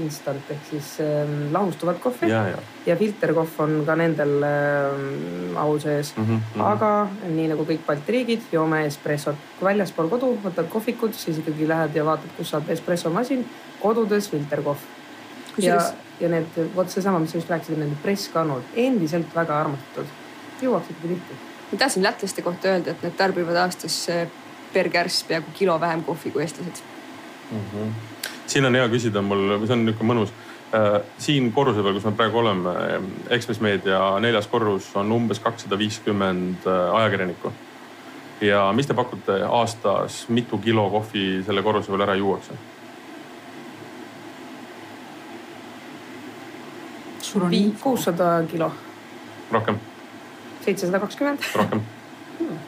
instant ehk siis ähm, lahustuvat kohvi ja, ja. ja filterkohv on ka nendel äh, au sees mm. -hmm. aga nii nagu kõik Balti riigid, joome espressot. kui väljaspool kodu võtad kohvikud, siis ikkagi lähed ja vaatad, kus saab espressomasin, kodudes filterkohv. Ja ja need, vot seesama, mis sa just rääkisid, need presskannud, endiselt väga armastatud, juuakse ikkagi tihti. ma tahtsin lätlaste kohta öelda, et nad tarbivad aastas eh, per kärss peaaegu kilo vähem kohvi kui eestlased mm. -hmm. siin on hea küsida mul, see on niisugune mõnus äh, siin korruse peal, kus me praegu oleme, Ekspress Meedia neljas korrus on umbes kakssada viiskümmend äh, ajakirjanikku. ja mis te pakute aastas, mitu kilo kohvi selle korruse peal ära juuakse? Sul on kuussada kilo. rohkem. seitsesada kakskümmend. rohkem hmm..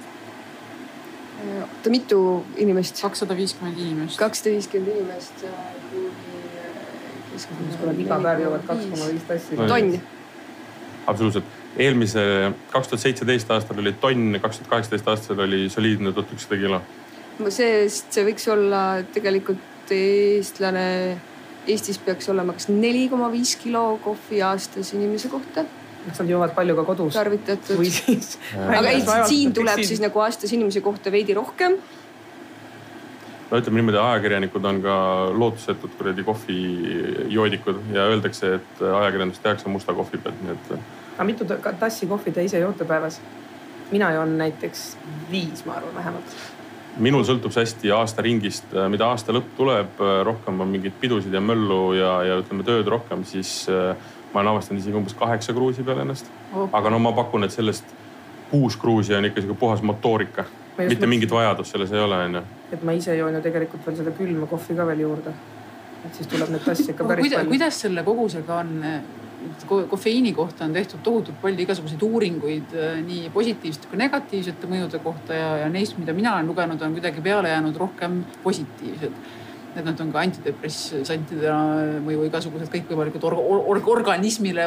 oota, mitu inimest? kakssada viiskümmend inimest. kakssada viiskümmend inimest. kui nad iga päev joovad kaks koma viis tassi. tonn. absoluutselt eelmise, kaks tuhat seitseteist aastal oli tonn, kaks tuhat kaheksateist aastal oli soliidne tuhat ükssada kilo. see, see võiks olla tegelikult eestlane, Eestis peaks olema kas neli koma viis kilo kohvi aastas inimese kohta kas nad joovad palju ka kodus? tarvitatud. või siis. aga ei, siin tuleb siis nagu aastas inimese kohta veidi rohkem no ütleme niimoodi, ajakirjanikud on ka lootusetud kuradi kohvijoodikud ja öeldakse, et ajakirjandust tehakse musta kohvi pealt, nii et. aga mitu tassi kohvi te ise joote päevas? mina joon näiteks viis, ma arvan vähemalt. Minul sõltub see hästi aastaringist, mida aasta lõpp tuleb, rohkem on mingeid pidusid ja möllu ja, ja ütleme tööd rohkem, siis äh, ma olen avastanud isegi umbes kaheksa kruusi peale ennast oh.. aga no ma pakun, et sellest kuus kruusi on ikka sihuke puhas motoorika mitte mingit vajadust selles ei ole, onju. et ma ise joon ju tegelikult veel seda külma kohvi ka veel juurde. Et siis tuleb neid tasse ikka päris Kuida, palju. kuidas selle kogusega on? kofeiini kohta on tehtud tohutult palju igasuguseid uuringuid äh, nii positiivsete kui negatiivsete mõjude kohta ja, ja neist, mida mina olen lugenud, on kuidagi peale jäänud rohkem positiivsed et nad on ka antidepressantidena mõju igasugused kõikvõimalikud org org organismile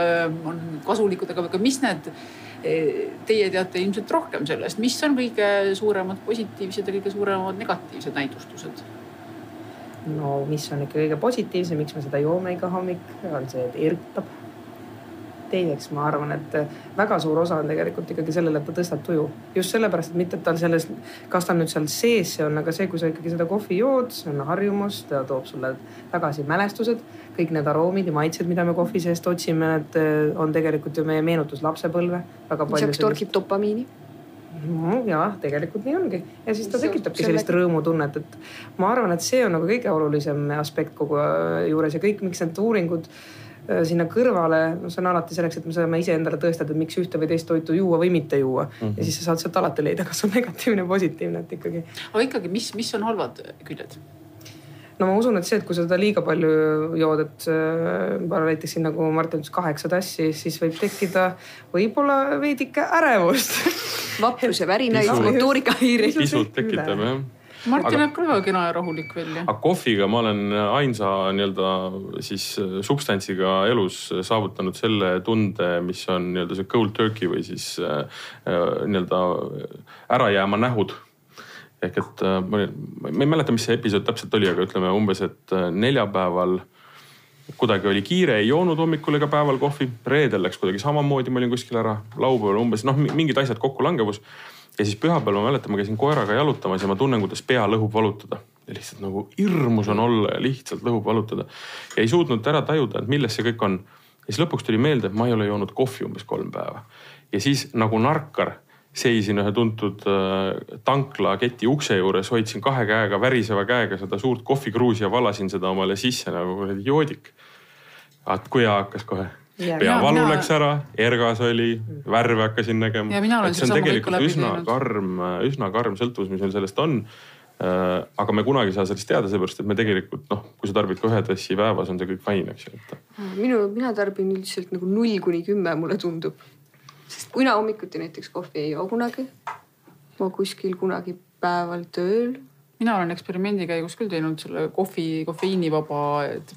on kasulikud, aga mis need Teie teate ilmselt rohkem sellest, mis on kõige suuremad positiivsed ja kõige suuremad negatiivsed näidustused? No mis on ikka kõige positiivsem, miks me seda joome iga hommik, on see, et ergutab teiseks ma arvan, et väga suur osa on tegelikult ikkagi sellele, et ta tõstab tuju. just sellepärast, et mitte, et tal selles, kas tal nüüd seal sees see on, aga see, kui sa ikkagi seda kohvi jood, see on harjumus, ta toob sulle tagasi mälestused. kõik need aroomid ja maitsed, mida me kohvi seest otsime, need eh, on tegelikult ju meie meenutus lapsepõlve. lisaks torgib dopamiini no jah, tegelikult nii ongi ja siis ta tekitabki sellist rõõmutunnet, et ma arvan, et see on nagu kõige olulisem aspekt kogu juures ja kõik, miks need uuringud Äh, sinna kõrvale, no see on alati selleks, et me saame iseendale tõestada, et miks ühte või teist toitu juua või mitte juua mm. -hmm. ja siis sa saad sealt alati leida, kas on negatiivne, positiivne, et ikkagi. aga ikkagi, mis, mis on halvad küljed? No ma usun, et see, et kui sa seda liiga palju jood, et äh, näiteks siin nagu Martin ütles kaheksa tassi, siis võib tekkida võib-olla veidike ärevust. Vapruse värinaid, motoorikahäireid. pisut tekitab jah. Martin näeb ka väga kena ja rahulik välja. aga kohviga ma olen ainsa nii-öelda siis äh, substantsiga elus saavutanud selle tunde, mis on nii-öelda see cold turkey või siis äh, äh nii-öelda ära jääma nähud ehk et äh, ma, ma ei mäleta, mis see episood täpselt oli, aga ütleme umbes, et neljapäeval kuidagi oli kiire, ei joonud hommikul ega päeval kohvi. reedel läks kuidagi samamoodi, ma olin kuskil ära. laupäeval umbes noh, mingid asjad kokkulangevus ja siis pühapäeval ma mäletan, ma käisin koeraga jalutamas ja ma tunnen, kuidas pea lõhub valutada. ja lihtsalt nagu hirmus on olla ja lihtsalt lõhub valutada. ja ei suutnud ära tajuda, et milles see kõik on. ja siis lõpuks tuli meelde, et ma ei ole joonud kohvi umbes kolm päeva. ja siis nagu narkar seisin ühe tuntud äh, tanklaketi ukse juures, hoidsin kahe käega, väriseva käega seda suurt kohvikruusi ja valasin seda omale sisse nagu kuradi joodik. vaat kui hea hakkas kohe peavalu mina... läks ära, ergas oli, värve hakkasin nägema. see on tegelikult üsna teinud. karm, üsna karm sõltuvus, mis meil sellest on äh, aga me kunagi ei saa sellest teada, seepärast et me tegelikult noh, kui sa tarbid ka ühe tassi päevas, on see kõik fine, eks ju, minu, mina tarbin üldiselt nagu null kuni kümme, mulle tundub. Sest mina hommikuti näiteks kohvi ei joo kunagi. ma kuskil kunagi päeval tööl mina olen eksperimendi käigus küll teinud selle kohvi, kofeiinivaba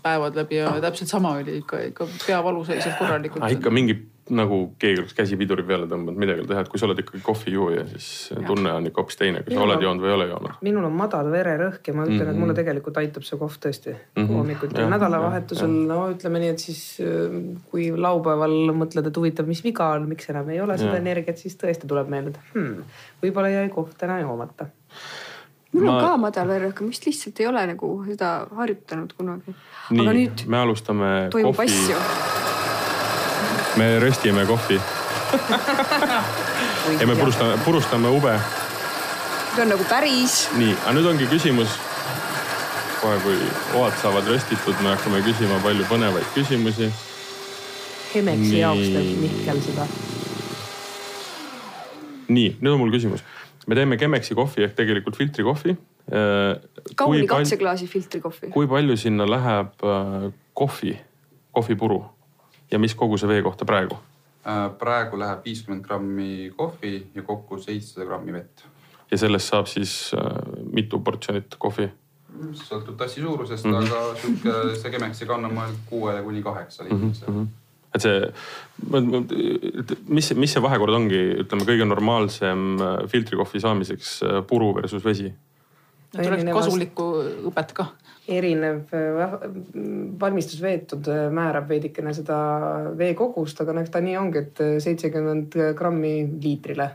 päevad läbi ja täpselt sama oli ikka, ikka peavalu sai sealt korralikult. ikka mingi nagu keegi oleks käsi piduri peale tõmmanud, midagi teha, et kui sa oled ikkagi kohvijooja, siis ja. tunne on ikka hoopis teine, kui sa oled joonud või ei ole joonud. minul on madal vererõhk ja ma ütlen mm, -hmm. et mulle mhm. tegelikult aitab see kohv tõesti mm -hmm. hommikuti ja nädalavahetusel, no ütleme nii, et siis äh, kui laupäeval mõtled, et huvitav, mis viga on, miks enam ei ole seda ja. energiat, siis tõesti tuleb meelde, et hmm, võib-olla jäi kohv täna joomata mul ma... on ka madal vererõhk, ma vist lihtsalt ei ole nagu seda harjutanud kunagi. aga nüüd. me alustame. toimub kohvi. asju. Me röstime kohvi ja me purustame, purustame ube. see on nagu päris. nii, aga nüüd ongi küsimus. kohe, kui oad saavad röstitud, me hakkame küsima palju põnevaid küsimusi. Hemeksi jaoks teeb Mihkel seda. nii, nüüd on mul küsimus me teeme Chemeksi kohvi ehk tegelikult filtrikohvi. Äh, kauni katseklaasi filtrikohvi. kui palju sinna läheb äh, kohvi, kohvipuru ja mis koguse vee kohta praegu? Äh, praegu läheb viiskümmend grammi kohvi ja kokku seitsesada grammi vett. ja sellest saab siis mitu portsjonit kohvi? sõltub tassi suurusest mm, -hmm. aga sihuke see Chemeksi kann on mõeldud kuuele kuni kaheksa liitrise mm. -hmm et see, mis, mis see vahekord ongi, ütleme kõige normaalsem äh, filtrikohvi saamiseks äh, puru versus vesi? Tuleks kasulikku õpet ka. erinev äh, valmistusveetud määrab veidikene seda veekogust, aga noh, ta nii ongi, et seitsekümmend grammi liitrile.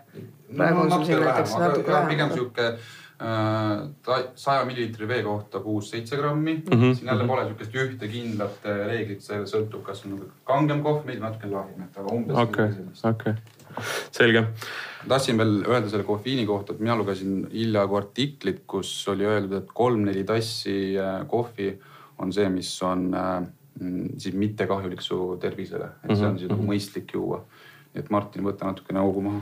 praegu no, on sul siin näiteks natuke vähem. pigem sihuke saja milliliitri vee kohta kuus-seitse grammi mm. -hmm. siin jälle pole sihukest ühte kindlat äh, reeglit, see sõltub, kas on nagu kangem kohv, meeldib natuke lahjem, et aga umbes. okei, okei, selge. tahtsin veel öelda selle kofeiini kohta, et mina lugesin hiljaaegu artiklit, kus oli öeldud, et kolm-neli tassi äh, kohvi on see, mis on äh, siis mitte kahjulik su tervisele, et see on siis nagu mõistlik juua et Martin, võta natukene hoogu maha.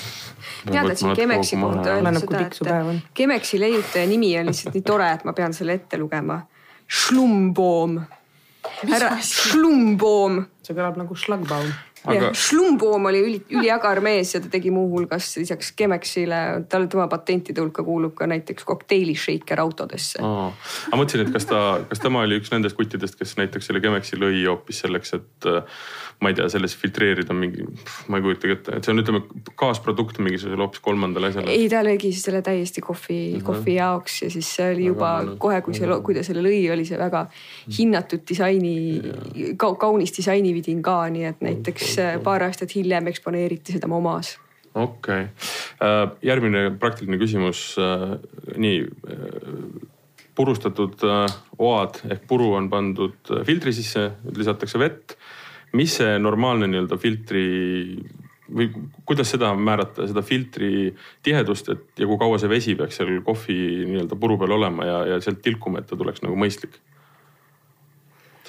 tead, et siin Kemeksi kohta öeldi seda, et Kemeksi leiutaja nimi on lihtsalt nii tore, et ma pean selle ette lugema. Schlumboom. härra Schlumboom. see kõlab nagu Schlagbaum Aga... Schlumboom oli üli, üliagar mees ja ta tegi muuhulgas lisaks Chemexile, tal tema patentide hulka kuulub ka näiteks kokteilishaker autodesse. ma mõtlesin, et kas ta, kas tema oli üks nendest kuttidest, kes näiteks selle Chemexi lõi hoopis selleks, et ma ei tea, selles filtreerida mingi, ma ei kujuta ette, et see on, ütleme kaasprodukt mingisugusele hoopis kolmandale asjale. ei, ta lõigi selle täiesti kohvi mm, -hmm. kohvi jaoks ja siis see oli juba väga kohe, kui see, kui ta selle lõi, oli see väga hinnatud disaini ka,, kaunis disainividin ka, nii et näiteks paar aastat hiljem eksponeeriti seda MoMA-s okei okay., äh, järgmine praktiline küsimus. Äh, nii, äh, purustatud oad ehk puru on pandud filtri sisse, lisatakse vett mis see normaalne nii-öelda filtri või kuidas seda määrata, seda filtri tihedust, et ja kui kaua see vesi peaks seal kohvi nii-öelda puru peal olema ja, ja sealt tilkuma, et ta tuleks nagu mõistlik?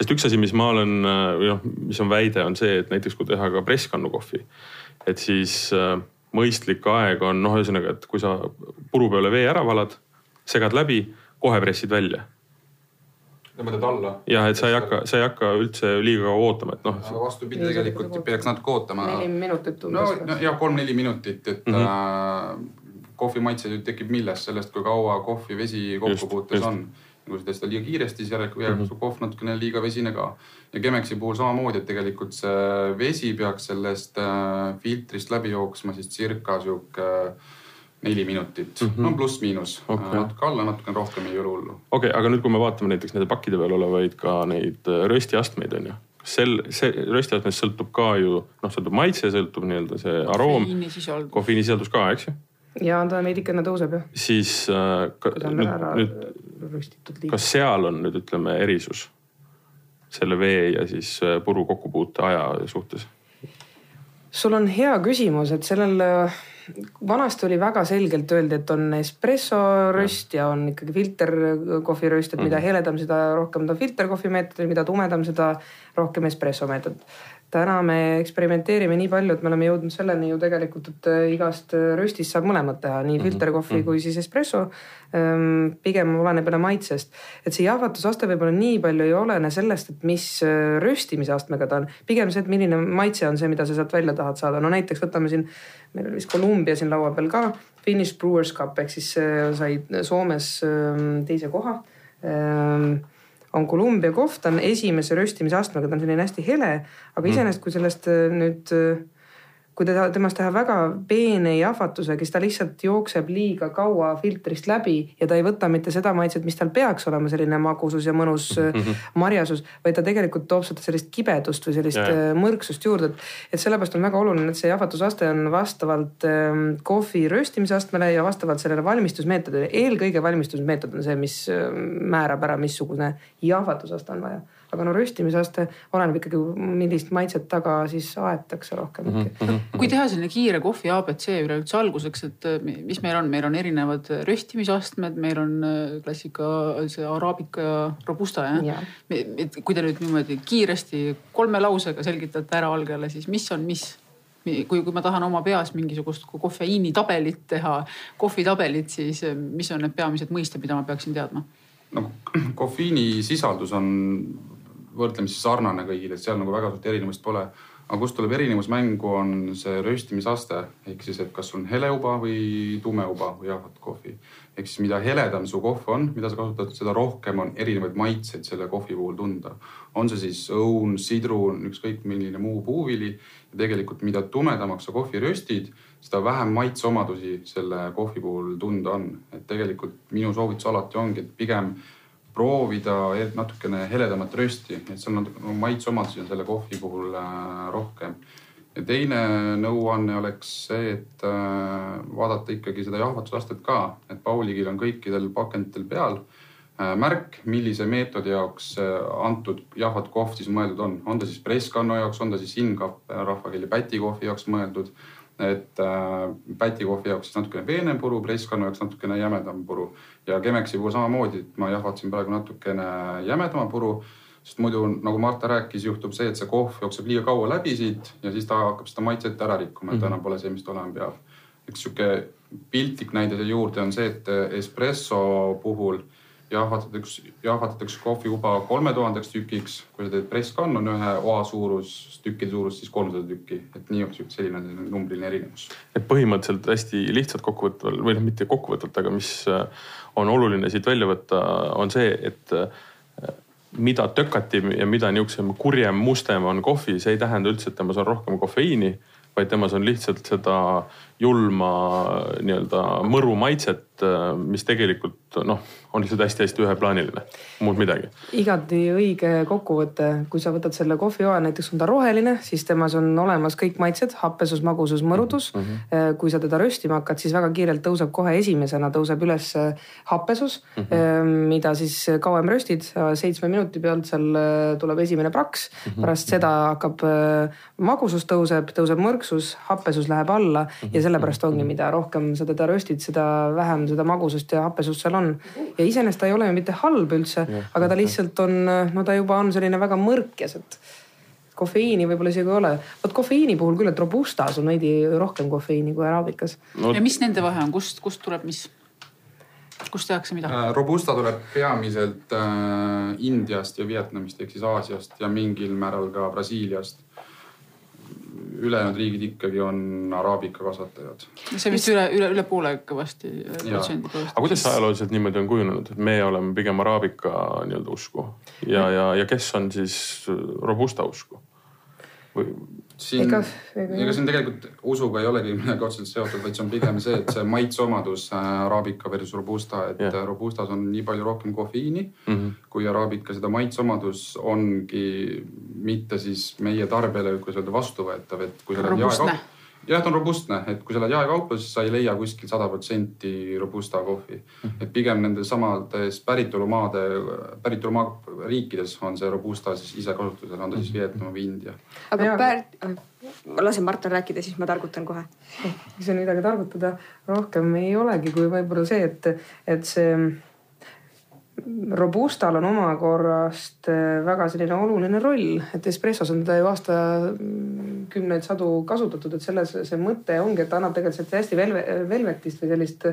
Sest üks asi, mis ma olen või noh, mis on väide, on see, et näiteks kui teha ka presskannu kohvi, et siis äh, mõistlik aeg on noh, ühesõnaga, et kui sa puru peale vee ära valad, segad läbi, kohe pressid välja tõmbad alla. jah, et sa ei hakka, sa ei hakka üldse liiga kaua ootama, et noh. aga vastupidi, tegelikult peaks natuke ootama. neli minutit umbes. no ja kolm-neli minutit, et mm -hmm. äh, kohvi maitse tekib millest, sellest, kui kaua kohvi vesi kokkupuutes on. Kui sa seda liiga kiiresti, siis järelikult jääb mm -hmm. su kohv natukene liiga vesine ka. ja Chemeksi puhul samamoodi, et tegelikult see vesi peaks sellest äh, filtrist läbi jooksma siis circa sihuke äh, neli minutit mm, -hmm. no pluss-miinus okay., natuke alla, natuke rohkem ei ole hullu. okei okay,, aga nüüd, kui me vaatame näiteks nende pakkide peal olevaid ka neid äh, röstiastmeid on ju sel, see röstiastmest sõltub ka ju noh, sõltub maitse, sõltub nii-öelda see aroom, kofeiinisisaldus ka, eks ju. ja ta veidikene tõuseb jah. siis äh, ka, nüüd, nüüd kas seal on nüüd ütleme erisus selle vee ja siis äh, puru kokkupuute aja suhtes? sul on hea küsimus, et sellel äh, vanasti oli väga selgelt öeldi, et on espresso röst ja on ikkagi filterkohviröst, et mida mhm. heledam, seda rohkem ta filterkohvi meetodil, mida tumedam, seda rohkem espresso meetod täna me eksperimenteerime nii palju, et me oleme jõudnud selleni ju tegelikult, et äh, igast äh, röstist saab mõlemat teha, nii mhm, filterkohvi mm -hmm. kui siis espresso. Ähm, pigem oleneb jälle maitsest, et see jahvatusaste võib-olla nii palju ei olene sellest, et mis äh, röstimise astmega ta on, pigem see, et milline maitse on see, mida sa sealt välja tahad saada. no näiteks võtame siin, meil oli vist Columbia siin laua peal ka, Finnish Brewers Cup ehk siis sai Soomes ähm, teise koha ähm, on Columbia kohv, ta on esimese röstimisastmega, ta on selline hästi hele, aga mm. iseenesest, kui sellest äh, nüüd äh, kui ta temast teha väga peene jahvatusega, siis ta lihtsalt jookseb liiga kaua filtrist läbi ja ta ei võta mitte seda maitset, mis tal peaks olema, selline magusus ja mõnus mm -hmm. marjasus, vaid ta tegelikult toob seda sellist kibedust või sellist ja. Äh, mõrksust juurde. et, et sellepärast on väga oluline, et see jahvatusaste on vastavalt ähm, kohvi röstimise astmele ja vastavalt sellele valmistusmeetodile. eelkõige valmistusmeetod on see, mis määrab ära, missugune jahvatusaste on vaja aga no röstimisaste oleneb ikkagi, millist maitset taga siis aetakse rohkem mm. -hmm. kui teha selline kiire kohvi abc üleüldse alguseks, et äh, mis meil on, meil on erinevad röstimisastmed, meil on äh, klassika, see araabika ja robusta jah ja.? et kui te nüüd niimoodi kiiresti kolme lausega selgitate ära algajale, siis mis on mis? kui, kui ma tahan oma peas mingisugust kofeiinitabelit teha, kohvitabelit, siis äh, mis on need peamised mõisted, mida ma peaksin teadma? no kofeiini sisaldus on võrdlemisi sarnane kõigile, et seal nagu väga suurt erinevust pole. aga kust tuleb erinevus mängu, on see röstimisaste ehk siis, et kas on heleuba või tumeuba või jahvat kohvi. ehk siis mida heledam su kohv on, mida sa kasutad, seda rohkem on erinevaid maitseid selle kohvi puhul tunda. on see siis õun, sidrun, ükskõik milline muu puuvili. ja tegelikult, mida tumedamaks sa kohvi röstid, seda vähem maitseomadusi selle kohvi puhul tunda on. et tegelikult minu soovitus alati ongi, et pigem proovida natukene heledamat rösti, et seal natuke no, maitseomadusi on selle kohvi puhul äh, rohkem. ja teine nõuanne oleks see, et äh, vaadata ikkagi seda jahvatusastet ka, et Pauligil on kõikidel pakenditel peal äh, märk, millise meetodi jaoks antud jahvatukohv siis mõeldud on, on ta siis presskanno jaoks, on ta siis inkapp rahvakeeli pätikohvi jaoks mõeldud et äh, pätikohvi jaoks siis natukene peenem puru, presskannu jaoks natukene jämedam puru ja Chemeksi puhul samamoodi, et ma jahvatasin praegu natukene jämedama puru, sest muidu nagu Marta rääkis, juhtub see, et see kohv jookseb liiga kaua läbi siit ja siis ta hakkab seda maitset ära rikkuma, et ta mhm. enam pole see, mis ta olema peab. üks sihuke piltlik näide siia juurde on see, et espresso puhul jahvatatakse, jahvatatakse kohvi juba kolme tuhandeks tükiks. kui sa teed presskann on ühe oa suurus, tükkide suurus, siis kolmsada tükki, et nii selline numbriline erinevus. et põhimõtteliselt hästi lihtsalt kokkuvõtval või noh, mitte kokkuvõtvalt, aga mis äh, on oluline siit välja võtta, on see, et äh, mida tökatim ja mida niisugusem kurjem, mustem on kohvi, see ei tähenda üldse, et temas on rohkem kofeiini vaid temas on lihtsalt seda julma nii-öelda mõru maitset, mis tegelikult noh, on lihtsalt hästi-hästi üheplaaniline, muud midagi. igati õige kokkuvõte, kui sa võtad selle kohvijoa, näiteks on ta roheline, siis temas on olemas kõik maitsed, happesus, magusus, mõrudus mm. -hmm. kui sa teda röstima hakkad, siis väga kiirelt tõuseb kohe esimesena tõuseb üles happesus mm, -hmm. mida siis kauem röstid, seitsme minuti pealt seal äh, tuleb esimene praks mm. -hmm. pärast seda hakkab äh, magusus tõuseb, tõuseb mõrksus, happesus läheb alla mm -hmm. ja sellepärast ongi, mida rohkem sa teda röstid, seda vähem seda magusust ja happesust seal on. ja iseenesest ta ei ole ju mitte halb üldse, aga ta lihtsalt on, no ta juba on selline väga mõrkjas, et kofeiini võib-olla isegi ei ole. vot kofeiini puhul küll, et robustas on veidi rohkem kofeiini kui araabikas no.. ja mis nende vahe on, kust, kust tuleb mis? kust tehakse mida? Äh, robusta tuleb peamiselt äh, Indiast ja Vietnamist ehk siis Aasiast ja mingil määral ka Brasiiliast ülejäänud riigid ikkagi on araabika kasvatajad. see vist üle, üle, üle poole kõvasti protsendi. aga kuidas see ajalooliselt niimoodi on kujunenud, et me oleme pigem araabika nii-öelda usku ja, ja, ja kes on siis robusta usku? või siin, ega, ega siin tegelikult usuga ei olegi midagi otseselt seotud, vaid see on pigem see, et see maitseomadus äh, araabika versus robusta, et yeah. robustas on nii palju rohkem kofeiini mm -hmm. kui araabika, seda maitseomadus ongi mitte siis meie tarbijale, kuidas öelda, vastuvõetav, et kui sa oled jaekaup jah, ta on robustne, et kui sa lähed jaekaupluses, sa ei leia kuskil sada protsenti robusta kohvi mm. -hmm. et pigem nendes samades päritolumaade, päritolumaa riikides on see robusta siis ise kasutusel, on ta siis mhm. Vietnam või India. aga pär-, ma lasen Martin rääkida, siis ma targutan kohe. ei saa midagi targutada, rohkem ei olegi kui võib-olla see, et, et see Robustal on omakorrast äh, väga selline oluline roll, et espressos on teda ju aastakümneid sadu kasutatud, et selles see mõte ongi, et ta annab tegelikult hästi velve, velvetist või sellist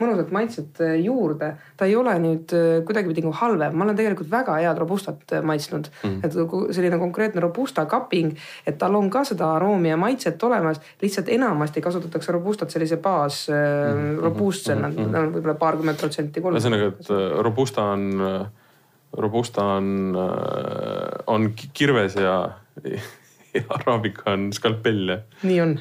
mõnusat maitset äh, juurde. ta ei ole nüüd äh, kuidagipidi nagu halvem, ma olen tegelikult väga head robustat maitsnud mm., et selline konkreetne robusta cupping, et tal on ka seda aroomi ja maitset olemas, lihtsalt enamasti kasutatakse robustat sellise baas mm. robustsena mm, -hmm. võib-olla paarkümmend protsenti. ühesõnaga, et robusta on, robusta on, on kirves ja araabika on skalpell jah. nii on.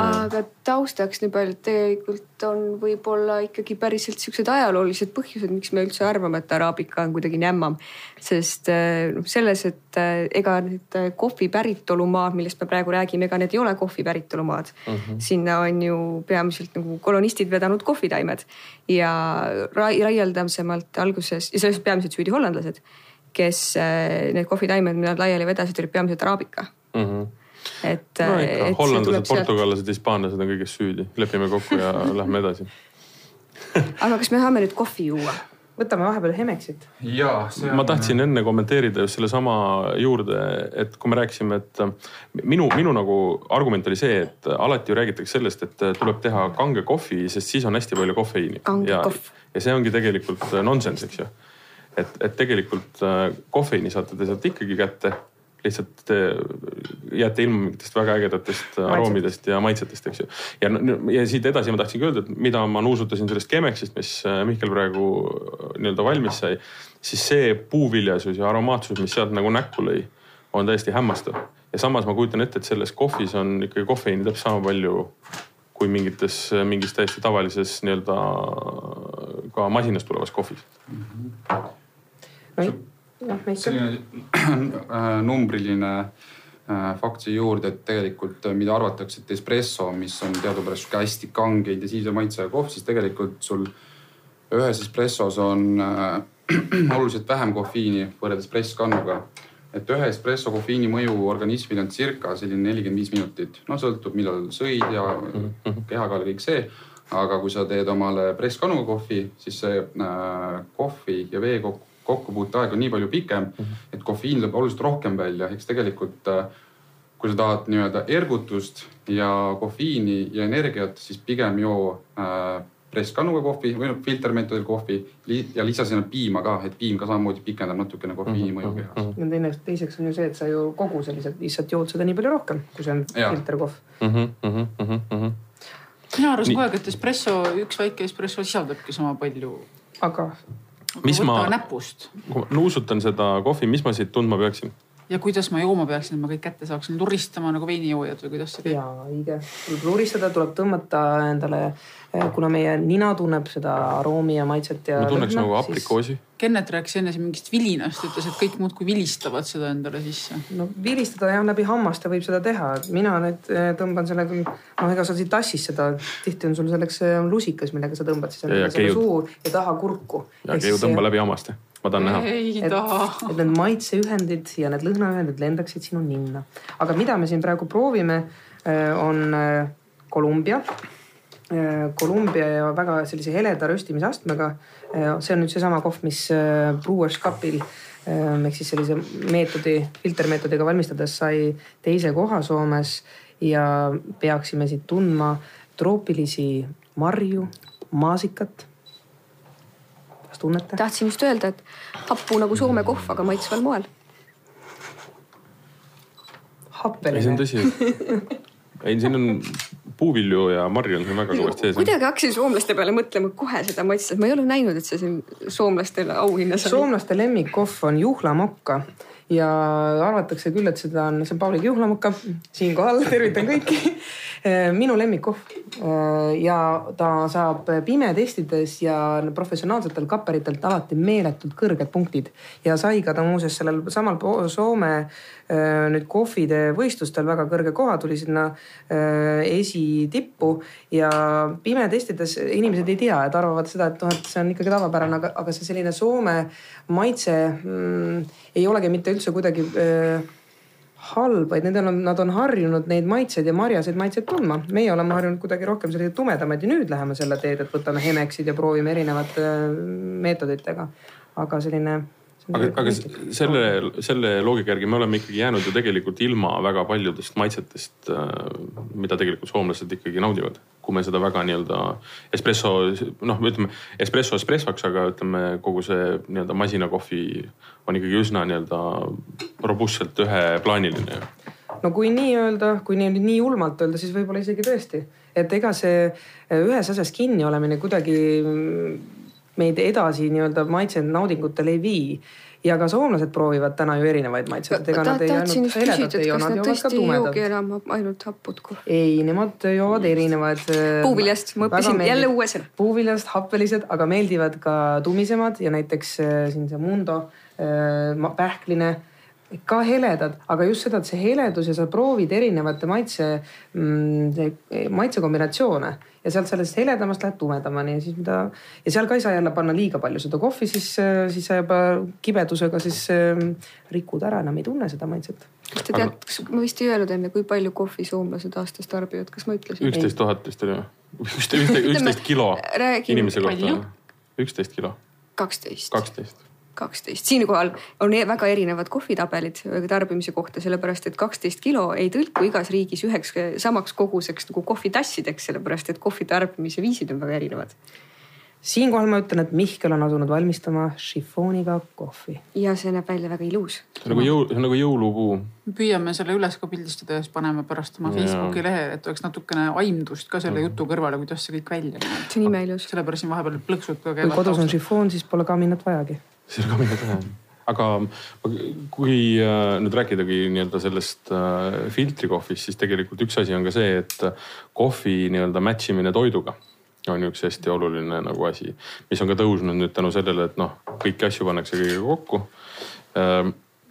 aga taustaks nii palju, et tegelikult on võib-olla ikkagi päriselt siuksed ajaloolised põhjused, miks me üldse arvame, et araabika on kuidagi nämmam. sest noh, selles, et äh, ega need äh, kohvi päritolumaad, millest me praegu räägime, ega need ei ole kohvi päritolumaad mm. -hmm. sinna on ju peamiselt nagu kolonistid vedanud kohvitaimed ja raieldasemalt alguses ja selles peamiselt süüdi hollandlased, kes need kohvitaimed, mida nad laiali vedasid, olid peamiselt araabika mm. -hmm et. no ikka, hollandlased, portugallased, hispaanlased on kõiges süüdi, lepime kokku ja lähme edasi aga kas me saame nüüd kohvi juua? võtame vahepeal Hemexit. On... ma tahtsin enne kommenteerida just sellesama juurde, et kui me rääkisime, et minu, minu nagu argument oli see, et alati ju räägitakse sellest, et tuleb teha kange kohvi, sest siis on hästi palju kofeiini. ja, ja see ongi tegelikult nonsense, eks ju. et, et tegelikult kofeiini saate te sealt ikkagi kätte lihtsalt jääte ilma mingitest väga ägedatest aroomidest ja maitsetest, eks ju. ja, ja siit edasi ma tahtsingi öelda, et mida ma nuusutasin sellest Chemexist, mis Mihkel praegu nii-öelda valmis sai, siis see puuviljasus ja aromaatsus, mis sealt nagu näkku lõi, on täiesti hämmastav. ja samas ma kujutan ette, et selles kohvis on ikkagi kofeiini täpselt sama palju kui mingites, mingis täiesti tavalises nii-öelda ka masinast tulevas kohvis mm. -hmm. no, selline numbriline äh, fakt siia juurde, et tegelikult äh, mida arvatakse, et espresso, mis on teadupärast sihuke hästi kange intensiivse maitsega kohv, siis tegelikult sul ühes espressos on äh, oluliselt vähem kofeiini võrreldes presskannuga et ühe espresso kofeiini mõju organismile on circa selline nelikümmend viis minutit, no sõltub, millal sõid ja mhm. kehakaal ja kõik see. aga kui sa teed omale presskannuga kohvi, siis see äh, kohvi ja vee kokku, kokkupuuteaeg on nii palju pikem, mhm. et kofeiin tuleb oluliselt rohkem välja, eks tegelikult äh, kui sa tahad nii-öelda ergutust ja kofeiini ja energiat, siis pigem joo äh, presskannuga kohvi või noh filtermeetodil kohvi ja lisa sinna piima ka, et piim ka samamoodi pikendab natukene kofeiini mõju mhm, kehas. ja teine, teiseks on ju see, et sa ju kogu selliselt lihtsalt jood seda nii palju rohkem, kui see on filterkohv mm. -hmm, mm -hmm. mina arvasin kogu aeg, et espresso, üks väike espresso sisaldabki sama palju. aga. Mis ma, nuusutan seda kohvi, mis ma siit tundma peaksin? Ja kuidas ma jooma peaksin, et ma kõik kätte saaksin, luristama nagu veinijoojad või kuidas see käib? ja õige, tuleb luristada, tuleb tõmmata endale Eh, kuna meie nina tunneb seda aroomi ja maitset ja. ma tunneks lõhna, nagu aprikoosi siis.... Kennet rääkis enne siin mingist vilinast, ütles, et kõik muudkui vilistavad seda endale sisse. no vilistada jah, läbi hammaste võib seda teha, mina nüüd eh, tõmban selle küll, noh, ega sa siit tassis seda, tihti on sul selleks eh, lusikas, millega sa tõmbad siis endale selle suu ja taha kurku. ja keiu tõmba läbi hammaste, ma tahan näha. et, et need maitseühendid ja need lõhnaühendid lendaksid sinu ninna. aga mida me siin praegu proovime, on Kolumbia Kolumbia ja väga sellise heleda röstimisastmega. see on nüüd seesama kohv, mis äh, Brewers Cupil äh, ehk siis sellise meetodi, filtermeetodiga valmistades sai teise koha Soomes ja peaksime siit tundma troopilisi marju, maasikat. Tunnete? tahtsin just öelda, et happu nagu Soome kohv, aga maitsval moel. happeline. ei, see on tõsi ei, siin on puuvilju ja marju on siin väga kõvasti sees. kuidagi hakkasin soomlaste peale mõtlema kohe seda maitset, ma ei ole näinud, et see siin soomlastele auhinna sai. soomlaste lemmikkohv on juhlamokka ja arvatakse küll, et seda on, see on Pauliga juhlamokka. siinkohal tervitan kõiki. minu lemmikkohv ja ta saab pimetestides ja professionaalsetel kapperitelt alati meeletult kõrged punktid ja sai ka ta muuseas sellel samal Soome nüüd kohvide võistlustel väga kõrge koha, tuli sinna äh, esitippu ja pimetestides inimesed ei tea, et arvavad seda, et noh, et see on ikkagi tavapärane, aga, aga see selline Soome maitse mm, ei olegi mitte üldse kuidagi äh, halb, vaid nendel on, nad on harjunud neid maitseid ja marjaseid maitseid tundma. meie oleme harjunud kuidagi rohkem selliseid tumedamaid ja nüüd läheme selle teed, et võtame Hemexid ja proovime erinevate meetoditega. aga selline aga, aga selle, selle loogika järgi me oleme ikkagi jäänud ju tegelikult ilma väga paljudest maitsetest, äh, mida tegelikult soomlased ikkagi naudivad. kui me seda väga nii-öelda espresso, noh, ütleme espresso espressoks, aga ütleme, kogu see nii-öelda masinakohvi on ikkagi üsna nii-öelda robustselt üheplaaniline. Ju no kui nii öelda, kui nii, nii julmalt öelda, siis võib-olla isegi tõesti, et ega see ühes asjas kinni olemine kuidagi meid edasi nii-öelda maitse naudingutel ei vii ja ka soomlased proovivad täna ju erinevaid maitseid, ega nad ei ainult heledat ei joo, nad joovad ka tumedat. enam ainult hapud kohvi? ei, nemad joovad erinevaid. Äh, puuviljast, ma õppisin jälle uue sõna. puuviljast, happelised, aga meeldivad ka tumisemad ja näiteks äh, siin see Mundo äh, pähkline ka heledad, aga just seda, et see heledus ja sa proovid erinevate maitse mm,, maitsekombinatsioone ja sealt sellest heledamast läheb tumedamani ja siis mida ja seal ka ei saa jälle panna liiga palju seda kohvi, siis, siis sa juba kibedusega siis äh, rikud ära, enam ei tunne seda maitset. kas te teate, kas ma vist ei öelnud enne, kui palju kohvi soomlased aastas tarbivad, kas ma ütlesin? üksteist tuhat vist oli või? üksteist, üksteist kilo inimese kohta. üksteist kilo. kaksteist. kaksteist kaksteist, siinkohal on e-, väga erinevad kohvitabelid tarbimise kohta, sellepärast et kaksteist kilo ei tõlku igas riigis üheks samaks koguseks nagu kohvitassideks, sellepärast et kohvi tarbimise viisid on väga erinevad. siinkohal ma ütlen, et Mihkel on asunud valmistama šifooniga kohvi. ja see näeb välja väga ilus. see on nagu jõul, see on nagu jõulupuu. püüame selle üles ka pildistada ja siis paneme pärast oma Facebooki lehe, et oleks natukene aimdust ka selle jutu kõrvale, kuidas see kõik välja näeb. see on imeilus. sellepärast siin vahepeal plõksud ka käivad. kui kodus on šifoon, siis pole kaminat vajagi. Siis ei ole kaminat vaja aga kui äh, nüüd rääkidagi nii-öelda sellest äh, filtrikohvist, siis tegelikult üks asi on ka see, et kohvi nii-öelda match imine toiduga on üks hästi oluline nagu asi, mis on ka tõusnud nüüd tänu sellele, et noh, kõiki asju pannakse kõigega kokku.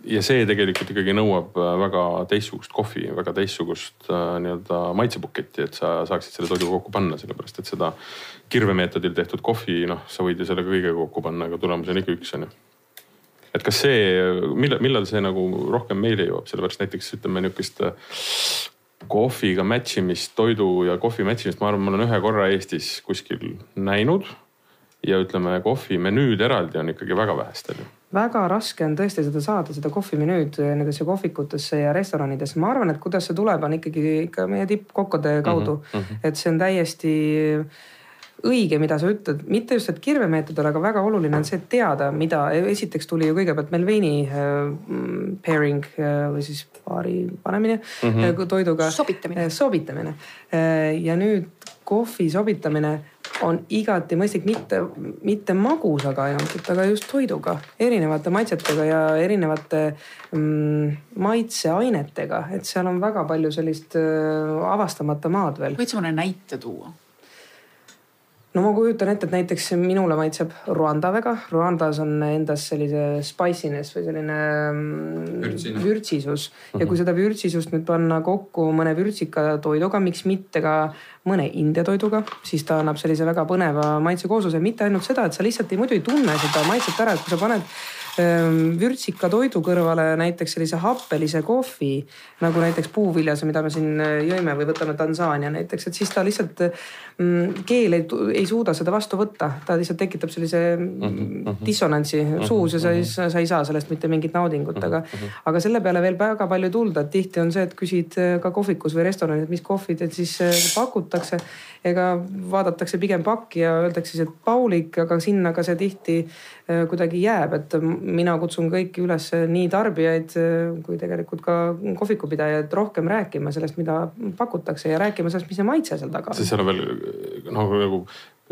Ja see tegelikult ikkagi nõuab äh, väga teistsugust kohvi, väga teistsugust äh, nii-öelda maitsebuketti, et sa saaksid selle toidu kokku panna, sellepärast et seda kirvemeetodil tehtud kohvi, noh, sa võid ju selle kõigega kokku panna, aga tulemus on ikka üks, on ju. Et kas see, millal, millal see nagu rohkem meile jõuab, sellepärast näiteks ütleme nihukest kohviga match imist, toidu ja kohvi match imist, ma arvan, ma olen ühe korra Eestis kuskil näinud. ja ütleme, kohvimenüüd eraldi on ikkagi väga vähestel väga raske on tõesti seda saada, seda kohvimenüüd nendesse kohvikutesse ja restoranidesse. ma arvan, et kuidas see tuleb, on ikkagi ikka meie tippkokkade kaudu mm. -hmm. et see on täiesti õige, mida sa ütled, mitte just, et kirvemeetodil, aga väga oluline on see teada, mida esiteks tuli ju kõigepealt meil veini äh, pairing äh, või siis paari panemine mm -hmm. toiduga. sobitamine. sobitamine ja nüüd kohvi sobitamine on igati mõistlik, mitte, mitte magusaga ainult, aga just toiduga, erinevate maitsetega ja erinevate mm, maitseainetega, et seal on väga palju sellist äh, avastamata maad veel. võid sa mõne näite tuua? No ma kujutan ette, et näiteks minule maitseb Rwanda väga. Rwandas on endas sellise spiciness või selline mm, vürtsisus ja kui mhm. seda vürtsisust nüüd panna kokku mõne vürtsika toiduga, miks mitte ka mõne India toiduga, siis ta annab sellise väga põneva maitsekoosluse. mitte ainult seda, et sa lihtsalt ei, muidu ei tunne seda maitset ära, et kui sa paned vürtsika toidu kõrvale näiteks sellise happelise kohvi nagu näiteks puuviljas, mida me siin äh, jõime või võtame Tansaania näiteks, et siis ta lihtsalt mm, keel ei, ei suuda seda vastu võtta, ta lihtsalt tekitab sellise mm -hmm. dissonantsi mm -hmm. suus ja sa ei, sa ei saa sellest mitte mingit naudingut, aga mm, -hmm. aga selle peale veel väga palju ei tulda, et tihti on see, et küsid äh, ka kohvikus või restoranis, et mis kohvi teil siis äh, pakutakse. ega vaadatakse pigem pakki ja öeldakse siis, et paulik, aga sinna ka see tihti kuidagi jääb, et mina kutsun kõiki üles, nii tarbijaid kui tegelikult ka kohvikupidajaid rohkem rääkima sellest, mida pakutakse ja rääkima sellest, mis see maitse seal taga on. sest seal on veel noh, nagu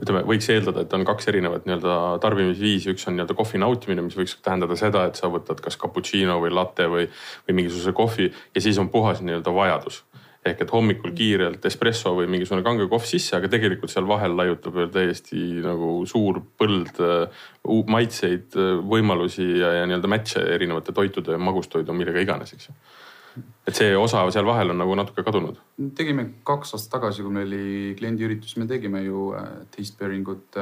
ütleme, võiks eeldada, et on kaks erinevat nii-öelda tarbimisviisi, üks on nii-öelda kohvi nautimine, mis võiks tähendada seda, et sa võtad kas cappuccino või latte või, või mingisuguse kohvi ja siis on puhas nii-öelda vajadus ehk et hommikul kiirelt espresso või mingisugune kange kohv sisse, aga tegelikult seal vahel laiutab veel täiesti nagu suur põld uh, maitseid, uh, võimalusi ja, ja nii-öelda match'e erinevate toitude, magustoidu, millega iganes, eks ju. et see osa seal vahel on nagu natuke kadunud. tegime kaks aastat tagasi, kui meil oli kliendiüritus, me tegime ju uh, taste pairing ut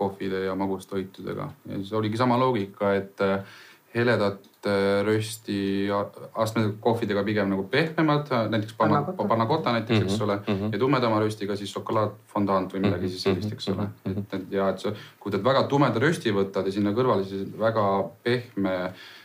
kohvide ja magustoitudega ja siis oligi sama loogika, et heledat äh, rösti astmelise kohvidega pigem nagu pehmemad, näiteks panna, panna kota näiteks, eks mhm, ole mm. -hmm. ja tumedama röstiga siis šokolaadfondant või midagi siis sellist, eks ole. Mhm, et, et ja et sa, kui teed väga tumeda rösti võtad ja sinna kõrvale siis väga pehme äh, Äh,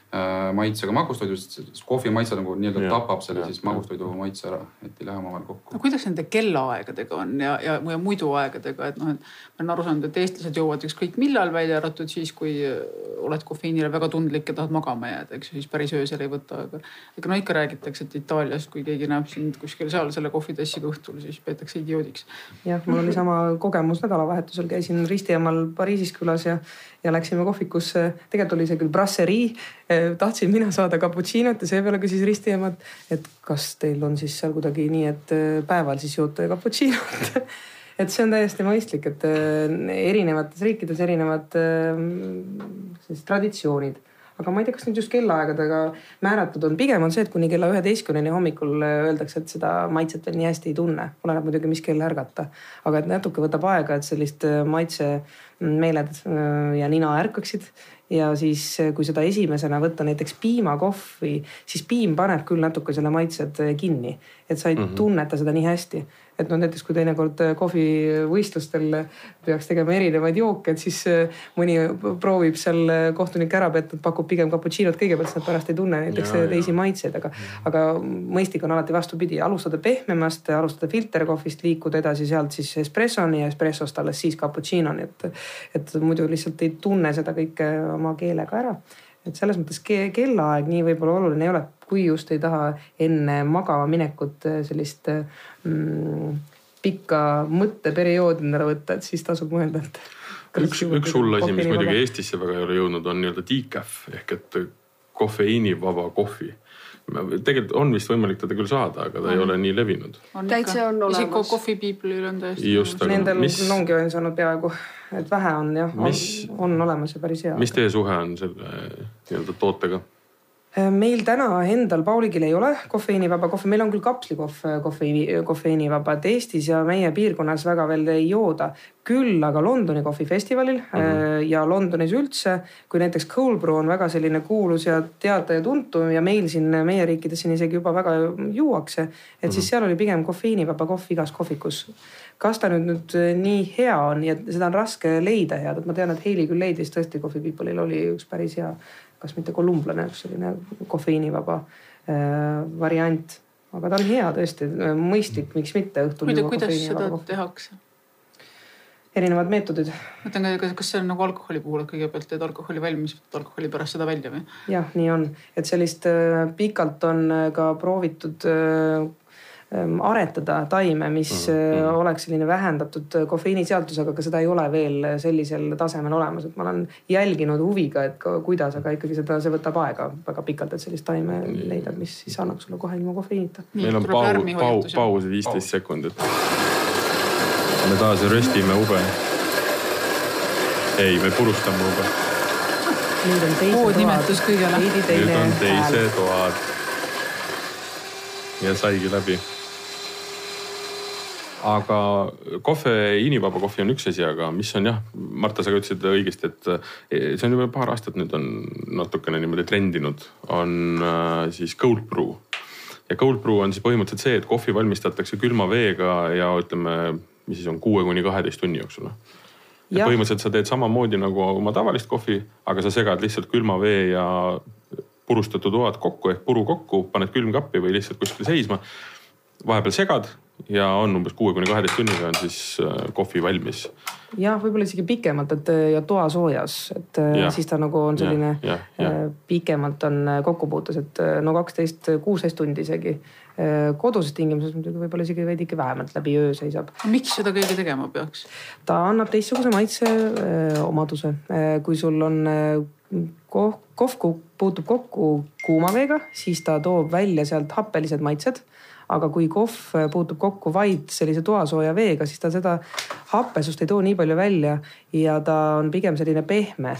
maitsega magustoidust, kohvi maitse nagu nii-öelda tapab selle ja, siis magustoidu maitse ära, et ei lähe omavahel kokku. no kuidas nende kellaaegadega on ja, ja, ja muidu aegadega, et noh, et ma olen aru saanud, et eestlased joovad ükskõik millal, välja arvatud siis, kui äh, oled kofeiinile väga tundlik ja tahad magama jääda, eks ju, siis päris öösel ei võta, aga. aga no ikka räägitakse, et Itaalias, kui keegi näeb sind kuskil seal selle kohvitassiga õhtul, siis peetakse idioodiks. jah, mul oli sama kogemus nädalavahetusel, käisin Ristiemaal Pariisis külas ja ja läksime kohvikusse, tegelikult oli see küll brasserii. Eh, tahtsin mina saada cappuccino't ja seepeale küsis Risti ema, et kas teil on siis seal kuidagi nii, et eh, päeval siis joote cappuccino't? Et see on täiesti mõistlik, et eh, erinevates riikides erinevad siis traditsioonid aga ma ei tea, kas nüüd just kellaaegadega määratud on, pigem on see, et kuni kella üheteistkümneni hommikul öeldakse, et seda maitset veel nii hästi ei tunne. oleneb muidugi, mis kell ärgata, aga et natuke võtab aega, et sellist maitse meeled äh, ja nina ärkaksid. Ja siis, äh, kui seda esimesena võtta näiteks piimakohvi, siis piim paneb küll natuke selle maitsed äh, kinni, et sa ei mm -hmm. tunneta seda nii hästi. et noh, näiteks kui teinekord kohvivõistlustel peaks tegema erinevaid jooke, et siis mõni proovib seal kohtunik ära petta, pakub pigem cappuccino't kõigepealt, siis nad pärast ei tunne näiteks ja, teisi ja. maitseid, aga, aga mõistlik on alati vastupidi, alustada pehmemast, alustada filterkohvist, liikuda edasi sealt siis espressoni ja espressost alles siis cappuccinoni, et, et muidu lihtsalt ei tunne seda kõike oma keelega ära et selles mõttes ke kellaaeg nii võib-olla oluline ei ole, kui just ei taha enne magama minekut äh, sellist mm, pikka mõtteperioodi endale võtta, et siis tasub mõelda, et. üks, üks hull asi, mis muidugi Eestisse väga ei ole jõudnud, on nii-öelda decaf ehk et kofeiinivaba kohvi tegelikult on vist võimalik teda küll saada, aga ta on. ei ole nii levinud. täitsa on olemas. isegi Coffee People'il on täiesti. Nendel mis... ongi on saanud peaaegu, et vähe on jah, on, on olemas ja päris hea. mis teie suhe on selle nii-öelda tootega? Äh, meil täna endal Pauligil ei ole kofeiinivaba kohvi, meil on küll kapslikohv äh, kofeiini, kofeiinivaba, et Eestis ja meie piirkonnas väga veel ei jooda. küll aga Londoni kohvifestivalil mm -hmm. ja Londonis üldse, kui näiteks cold brew on väga selline kuulus ja teada ja tuntum ja meil siin meie riikides siin isegi juba väga juuakse. et mm -hmm. siis seal oli pigem kofeiinivaba kohv igas kohvikus kas ta nüüd, nüüd nii hea on ja seda on raske leida head, et ma tean, et Heili küll leidis tõesti Coffee People'il oli üks päris hea kas mitte kolumblane, üks selline kofeiinivaba äh, variant. aga ta on hea tõesti, mõistlik, miks mitte õhtul. kuidas seda tehakse? erinevad meetodid. mõtlen, kas see on nagu alkoholi puhul, et kõigepealt teed alkoholi valmis, alkoholi pärast seda välja või? jah, nii on, et sellist äh, pikalt on äh, ka proovitud äh, aretada taime, mis mm -hmm. oleks selline vähendatud äh, kofeiiniseadusega, aga seda ei ole veel sellisel tasemel olemas, et ma olen jälginud huviga, et ka, kuidas, aga ikkagi seda, see võtab aega väga pikalt, et sellist taime leida, mis siis annab sulle kohe ilma kofeiinita. meil on pau-, pau-, paus viisteist sekundit. me taas röstime ube. ei, me purustame ube. nüüd on teised toad. nimetus kõigele. nüüd on teised toad. ja saigi läbi aga kofeiinivaba kohvi on üks asi, aga mis on jah, Marta, sa ka ütlesid õigesti, et eh, see on juba paar aastat nüüd on natukene niimoodi trendinud, on äh, siis cold brew. ja cold brew on siis põhimõtteliselt see, et kohvi valmistatakse külma veega ja ütleme, mis siis on kuue kuni kaheteist tunni jooksul et põhimõtteliselt sa teed samamoodi nagu oma tavalist kohvi, aga sa segad lihtsalt külma vee ja purustatud oad kokku ehk puru kokku, paned külmkappi või lihtsalt kuskile seisma. vahepeal segad, ja on umbes kuue kuni kaheteist tunniga on siis äh, kohvi valmis. jah, võib-olla isegi pikemalt, et ja toasoojas, et äh, ja. siis ta nagu on selline ja, ja, ja. Äh, pikemalt on kokkupuutes, et no kaksteist, kuusteist tundi isegi. koduses tingimuses muidugi võib-olla isegi veidike vähemalt läbi öö seisab. miks seda kõike tegema peaks? ta annab teistsuguse maitse omaduse, kui sul on kohv, kohv puutub kokku kuuma veega, siis ta toob välja sealt happelised maitsed aga kui kohv puutub kokku vaid sellise toasooja veega, siis ta seda happesust ei too nii palju välja ja ta on pigem selline pehme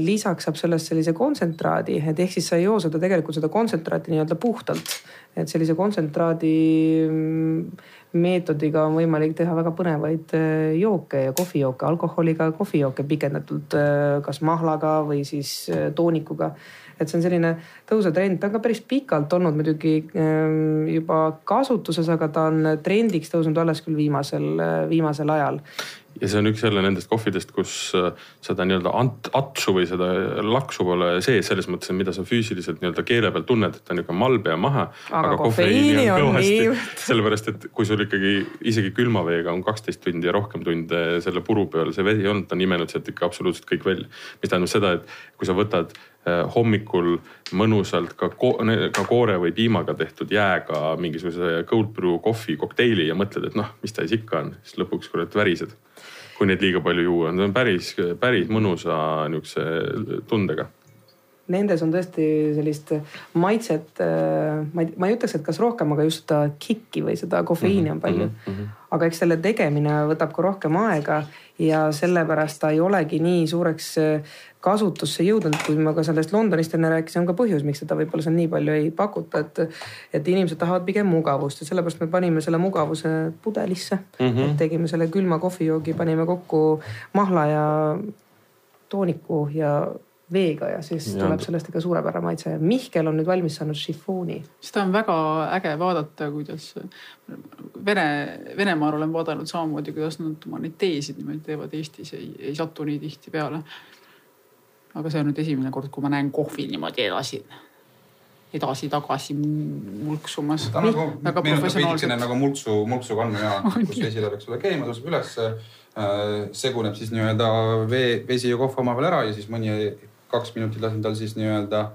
lisaks saab sellest sellise kontsentraadi, et ehk siis sa ei joo seda tegelikult seda kontsentraati nii-öelda puhtalt. et sellise kontsentraadi mm, meetodiga on võimalik teha väga põnevaid äh, jooke ja kohvijooke, alkoholiga kohvijooke pikendatult, äh, kas mahlaga või siis äh, toonikuga et see on selline tõusev trend, ta on ka päris pikalt olnud muidugi ähm, juba kasutuses, aga ta on trendiks tõusnud alles küll viimasel, viimasel ajal ja see on üks jälle nendest kohvidest, kus äh, seda nii-öelda ant-, atsu või seda laksu pole sees selles mõttes, et mida sa füüsiliselt nii-öelda keele peal tunned, et ta on niisugune malbe ja mahe. aga kofeiini on, nii. sellepärast, et kui sul ikkagi isegi külma veega on kaksteist tundi ja rohkem tunde selle puru peal, see vesi on, ta on imenud sealt ikka absoluutselt kõik välja. mis tähendab seda, et kui sa võtad hommikul mõnusalt ka, ko ka koore või piimaga tehtud jääga mingisuguse cold brew kohvi kokteili ja mõtled, et noh, mis ta siis ikka on, siis lõpuks kurat värised kui neid liiga palju juua, need on päris, päris mõnusa nihukese tundega. Nendes on tõesti sellist maitset, äh, ma ei, ma ei ütleks, et kas rohkem, aga just seda kikki või seda kofeiini on palju mm. -hmm. aga eks selle tegemine võtab ka rohkem aega ja sellepärast ta ei olegi nii suureks kasutusse jõudnud, kui ma ka sellest Londonist enne rääkisin, on ka põhjus, miks seda võib-olla seal nii palju ei pakuta, et. et inimesed tahavad pigem mugavust ja sellepärast me panime selle mugavuse pudelisse mm. -hmm. tegime selle külma kohvijoogi, panime kokku mahla ja tooniku ja veega ja siis ja. tuleb sellest ikka suurepärane maitse. Mihkel on nüüd valmis saanud šifooni. seda on väga äge vaadata, kuidas Vene, Venemaal olen vaadanud samamoodi, kuidas nad oma neid teesid niimoodi teevad Eestis, ei, ei satu nii tihti peale. Aga see on nüüd esimene kord, kui ma näen kohvi niimoodi edasi edasi-tagasi mulksumas. ta nagu meenutab veidikene nagu mulksu, mulksu kannujaam, kus vesi läheb, eks ole, keema, tõuseb ülesse äh,. seguneb siis nii-öelda vee, vesi ja kohv omavahel ära ja siis mõni kaks minutit lasen tal siis nii-öelda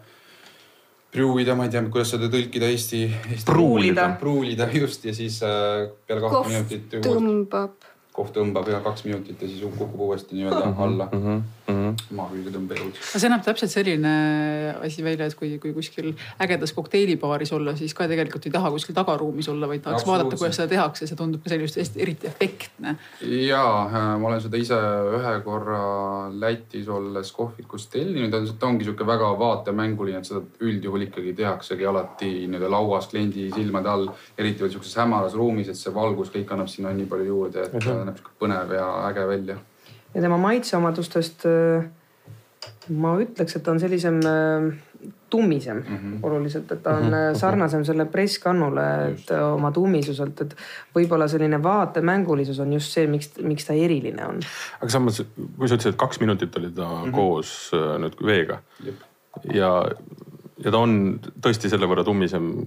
pruulida, ma ei tea, kuidas seda tõlkida eesti, eesti. pruulida. pruulida just ja siis äh, peale kahte minutit. tõmbab koht tõmbab ja kaks minutit ja siis kukub uuesti nii-öelda mm -hmm, alla mm. -hmm. maakülge tõmbejõud. no see näeb täpselt selline asi välja, et kui, kui kuskil ägedas kokteilibaaris olla, siis ka tegelikult ei taha kuskil tagaruumis olla, vaid tahaks vaadata, kuidas seda tehakse, see tundub ka sellist eriti efektne. ja äh, ma olen seda ise ühe korra Lätis olles kohvikus tellinud, ta ongi sihuke väga vaatemänguline, et seda üldjuhul ikkagi tehaksegi alati nii-öelda lauas kliendi silmade all, eriti veel sihukeses hämaras ruumis, et see valgus kõik annab sinna nii palju juurde, et mm -hmm näeb sihuke põnev ja äge välja. ja tema maitseomadustest äh, ma ütleks, et ta on sellisem äh, tummisem mm -hmm. oluliselt, et ta on mm -hmm. sarnasem selle presskannule, et oma tummisuselt, et võib-olla selline vaatemängulisus on just see, miks, miks ta eriline on. aga samas, kui sa ütlesid, et kaks minutit oli ta mm -hmm. koos nüüd veega Jep. ja, ja ta on tõesti selle võrra tummisem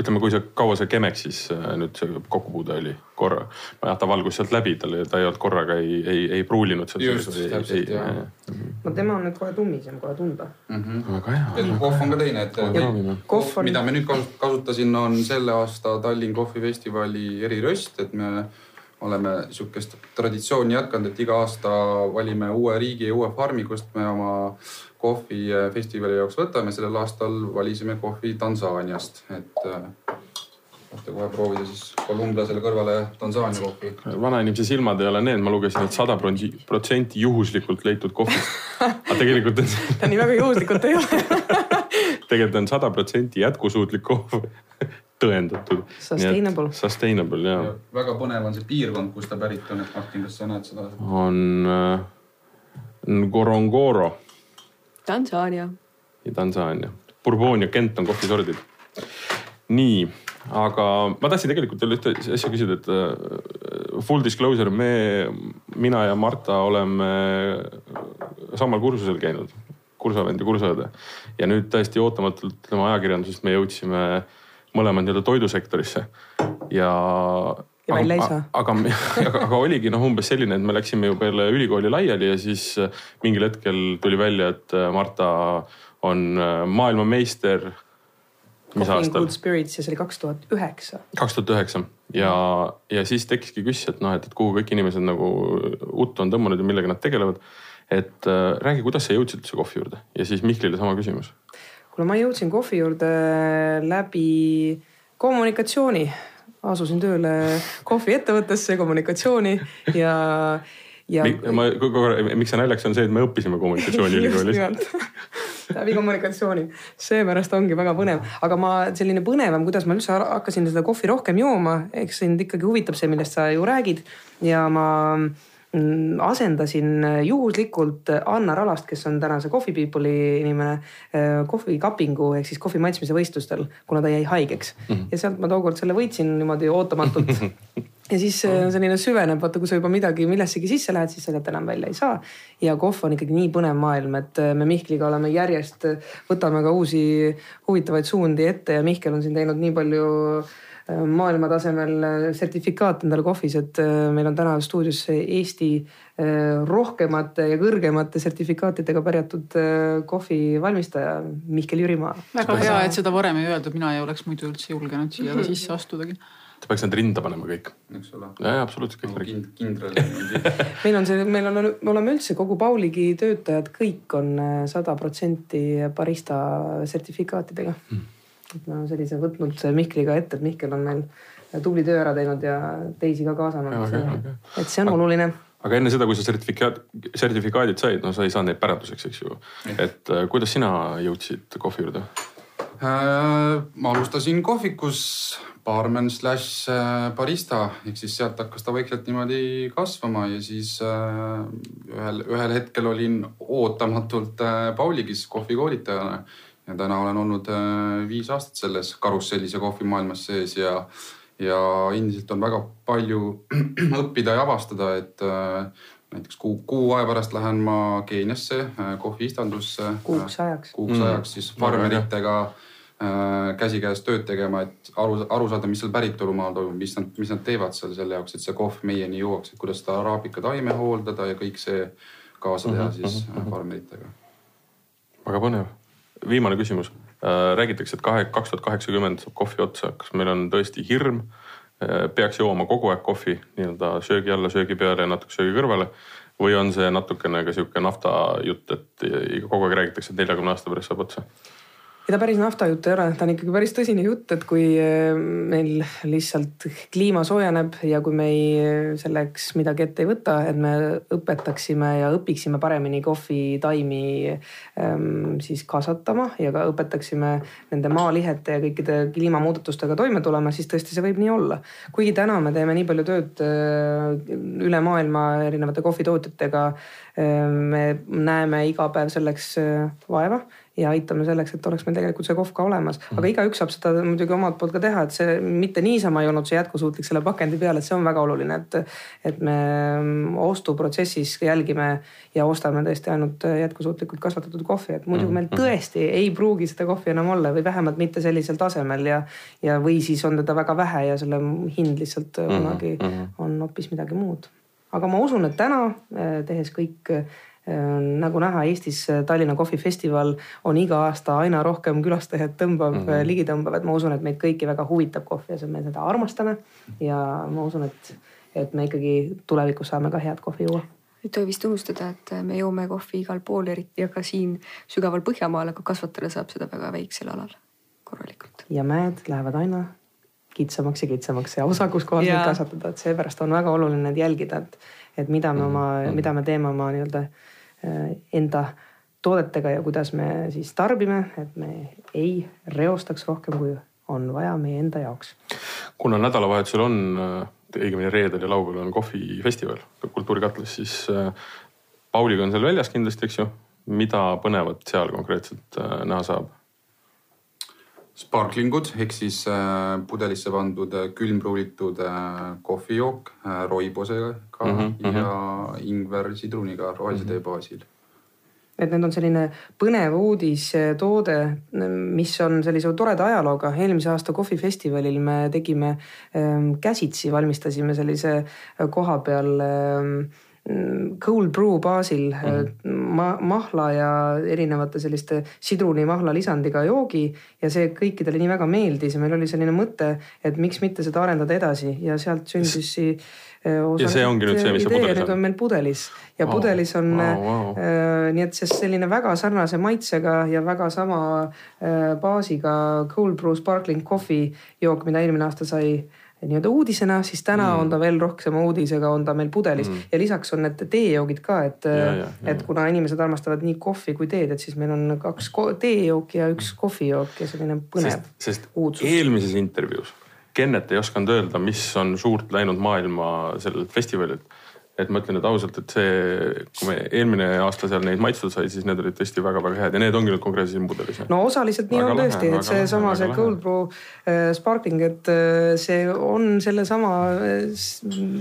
ütleme, kui see, kaua see Chemexis äh, nüüd see kokkupuude oli korra, nojah, ta valgus sealt läbi, tal, ta ei olnud korraga ei, ei, ei pruulinud sealt. just, täpselt jah. no tema on nüüd kohe tummisem, kohe tunda mm. -hmm. väga hea. kohv on ka teine, et kohv, on... mida me nüüd kasutasin, on selle aasta Tallinn kohvifestivali eriröst, et me oleme sihukest traditsiooni jätkanud, et iga aasta valime uue riigi ja uue farmi, kust me oma kohvifestivali jaoks võtame. sellel aastal valisime kohvi Tansaaniast, et äh, saate kohe proovida siis Kolumbia selle kõrvale Tansaania kohvi. vanainimese silmad ei ole need, ma lugesin, et sada protsenti juhuslikult leitud kohvist. aga tegelikult on ta nii väga juhuslikult ei ole tegelikult on sada protsenti jätkusuutlik kohv tõendatud. Sustainable. Sustainable ja. ja. väga põnev on see piirkond, kust ta pärit on, et Martin, kas sa näed seda? on äh, Ngorongoro Tansaania. ja Tansaania. Bourbon ja Kent on kohvisordid. nii, aga ma tahtsin tegelikult veel ühte asja küsida, et uh, full disclosure, me, mina ja Marta oleme samal kursusel käinud, kursavend ja kursaõde. ja nüüd täiesti ootamatult tema ajakirjandusest me jõudsime mõlemad nii-öelda toidusektorisse ja ja välja ei saa. aga, aga, aga oligi noh, umbes selline, et me läksime ju peale ülikooli laiali ja siis äh, mingil hetkel tuli välja, et äh, Marta on äh, maailmameister. mis aastal? Good Spirits ja see oli kaks tuhat üheksa. kaks tuhat üheksa ja, ja siis tekkiski küsimus, et noh, et, et kuhu kõik inimesed nagu uttu on tõmmanud ja millega nad tegelevad. et äh, räägi, kuidas sa jõudsid üldse kohvi juurde ja siis Mihklile sama küsimus. kuule, ma jõudsin kohvi juurde läbi kommunikatsiooni asusin tööle kohviettevõttesse, kommunikatsiooni ja, ja. ma kogu aeg, miks see naljakas on see, et me õppisime kommunikatsiooni ülikoolis läbi kommunikatsiooni, seepärast ongi väga põnev, aga ma selline põnevam, kuidas ma üldse hakkasin seda kohvi rohkem jooma, eks sind ikkagi huvitab see, millest sa ju räägid. Ja ma asendasin juhuslikult Anna Ralast, kes on tänase Coffee People'i inimene, äh, kohvikapingu ehk siis kohvi maitsmise võistlustel, kuna ta jäi haigeks mm. -hmm. ja sealt ma tookord selle võitsin niimoodi ootamatult ja siis äh, selline süveneb, vaata, kui sa juba midagi millessegi sisse lähed, siis sealt enam välja ei saa. ja kohv on ikkagi nii põnev maailm, et äh, me Mihkliga oleme järjest, võtame ka uusi huvitavaid suundi ette ja Mihkel on siin teinud nii palju maailma tasemel sertifikaat endale kohvis, et äh, meil on täna stuudios Eesti äh, rohkemate ja kõrgemate sertifikaatidega pärjatud äh, kohvivalmistaja Mihkel Jürimaa. väga hea, et seda varem ei öeldud, mina ei oleks muidu üldse julgenud siia sisse astudagi sa peaks need rinda panema kõik. eks ole. ja, ja absoluutselt kõik kind,. kindral meil on see, meil on, me oleme üldse kogu Pauligi töötajad, kõik on sada protsenti barista sertifikaatidega mm oleme sellise võtnud Mihkliga ette, et Mihkel on meil tubli töö ära teinud ja teisi ka kaasanud. et see on oluline aga enne seda, kui sa sertifikaat, sertifikaadid said, no sa ei saanud neid päranduseks, eks ju. et äh, kuidas sina jõudsid kohvi juurde? ma alustasin kohvikus baarmen slaš äh, barista ehk siis sealt hakkas ta vaikselt niimoodi kasvama ja siis äh, ühel, ühel hetkel olin ootamatult äh, Pauligis kohvikoolitajana. Ja täna olen olnud viis aastat selles karussellis ja kohvimaailmas sees ja, ja endiselt on väga palju õppida ja avastada, et näiteks kuu, kuu aja pärast lähen ma Keeniasse kohviistandusse. kuuks ajaks. kuuks mm. ajaks siis farmeritega mm Äh, käsikäes tööd tegema, et aru, aru saada, mis seal päritolumaal toimub, mis nad, mis nad teevad seal selle jaoks, et see kohv meieni jõuaks, et kuidas seda araabika taime hooldada ja kõik see kaasa teha mhm, siis mm -hmm. farmeritega. väga põnev. Viimane küsimus. Äh, räägitakse, et kahe, kaks tuhat kaheksakümmend saab kohvi otsa. kas meil on tõesti hirm? peaks jooma kogu aeg kohvi nii-öelda söögi alla, söögi peale ja natuke söögi kõrvale või on see natukene ka sihuke nafta jutt, et kogu aeg räägitakse, et neljakümne aasta pärast saab otsa? Ja ta päris nafta jutt ei ole, ta on ikkagi päris tõsine jutt, et kui äh, meil lihtsalt kliima soojeneb ja kui me ei, selleks midagi ette ei võta, et me õpetaksime ja õpiksime paremini kohvitaimi ähm, siis kasvatama ja ka õpetaksime nende maalihete ja kõikide kliimamuudatustega toime tulema, siis tõesti see võib nii olla. kuigi täna me teeme nii palju tööd äh, üle maailma erinevate kohvitootjatega me näeme iga päev selleks vaeva ja aitame selleks, et oleks meil tegelikult see kohv ka olemas. aga mhm. igaüks saab seda muidugi omalt poolt ka teha, et see mitte niisama ei olnud see jätkusuutlik selle pakendi peal, et see on väga oluline, et, et me ostuprotsessis jälgime ja ostame tõesti ainult jätkusuutlikult kasvatatud kohvi, et muidu mhm. meil tõesti ei pruugi seda kohvi enam olla või vähemalt mitte sellisel tasemel ja, ja, või siis on teda väga vähe ja selle hind lihtsalt mhm, kunagi on hoopis midagi muud. aga ma usun, et täna tehes kõik nagu näha, Eestis Tallinna kohvifestival on iga aasta aina rohkem külastajaid tõmbav mm, -hmm. ligi tõmbav, et ma usun, et meid kõiki väga huvitab kohv ja me seda armastame. ja ma usun, et, et me ikkagi tulevikus saame ka head kohvi juua ei tohi vist unustada, et me joome kohvi igal pool, eriti aga siin sügaval Põhjamaal, aga kasvatada saab seda väga väiksel alal korralikult. ja mäed lähevad aina kitsamaks ja kitsamaks ja osa, kus kohas neid kasvatada, et seepärast on väga oluline jälgida, et, et mida me oma mm, -hmm. mida me teeme oma nii-öelda Äh, enda toodetega ja kuidas me siis tarbime, et me ei reostaks rohkem, kui on vaja meie enda jaoks. kuna nädalavahetusel on, äh, õigemini reedel ja laupäeval on kohvifestival Kultuurikatlas, siis äh, Pauliga on seal väljas kindlasti, eks ju. mida põnevat seal konkreetselt näha saab? Sparklingud ehk siis pudelisse pandud külmpruulitud kohvijook roibosega mm -hmm. ja ingver sidruniga rohelise tee baasil et need on selline põnev uudistoode, mis on sellise toreda ajalooga. eelmise aasta kohvifestivalil me tegime ähm, käsitsi, valmistasime sellise koha peal ähm, cold brew baasil mm ma, mahla ja erinevate selliste sidrunimahla lisandiga joogi ja see kõikidele nii väga meeldis ja meil oli selline mõte, et miks mitte seda arendada edasi ja sealt sündis siis ja see ongi nüüd see, mis see pudelis on? Need on meil pudelis ja wow. pudelis on wow, wow. Äh, nii, et see selline väga sarnase maitsega ja väga sama äh, baasiga cold brew sparkling coffee jook, mida eelmine aasta sai nii-öelda uudisena, siis täna mm. on ta veel rohkema uudisega, on ta meil pudelis mm. ja lisaks on need teejoogid ka, et, et kuna inimesed armastavad nii kohvi kui teed, et siis meil on kaks teejooki ja üks kohvijook ja selline põnev sest, sest eelmises intervjuus Kennet ei osanud öelda, mis on suurt läinud maailma sellelt festivalilt et ma ütlen nüüd ausalt, et see, kui me eelmine aasta seal neid maitstud sai, siis need olid tõesti väga-väga head ja need ongi nüüd konkreetselt siin pudelis. no osaliselt nii väga on tõesti, et seesama see Cold Brew äh, Sparkling, et äh, see on sellesama, äh,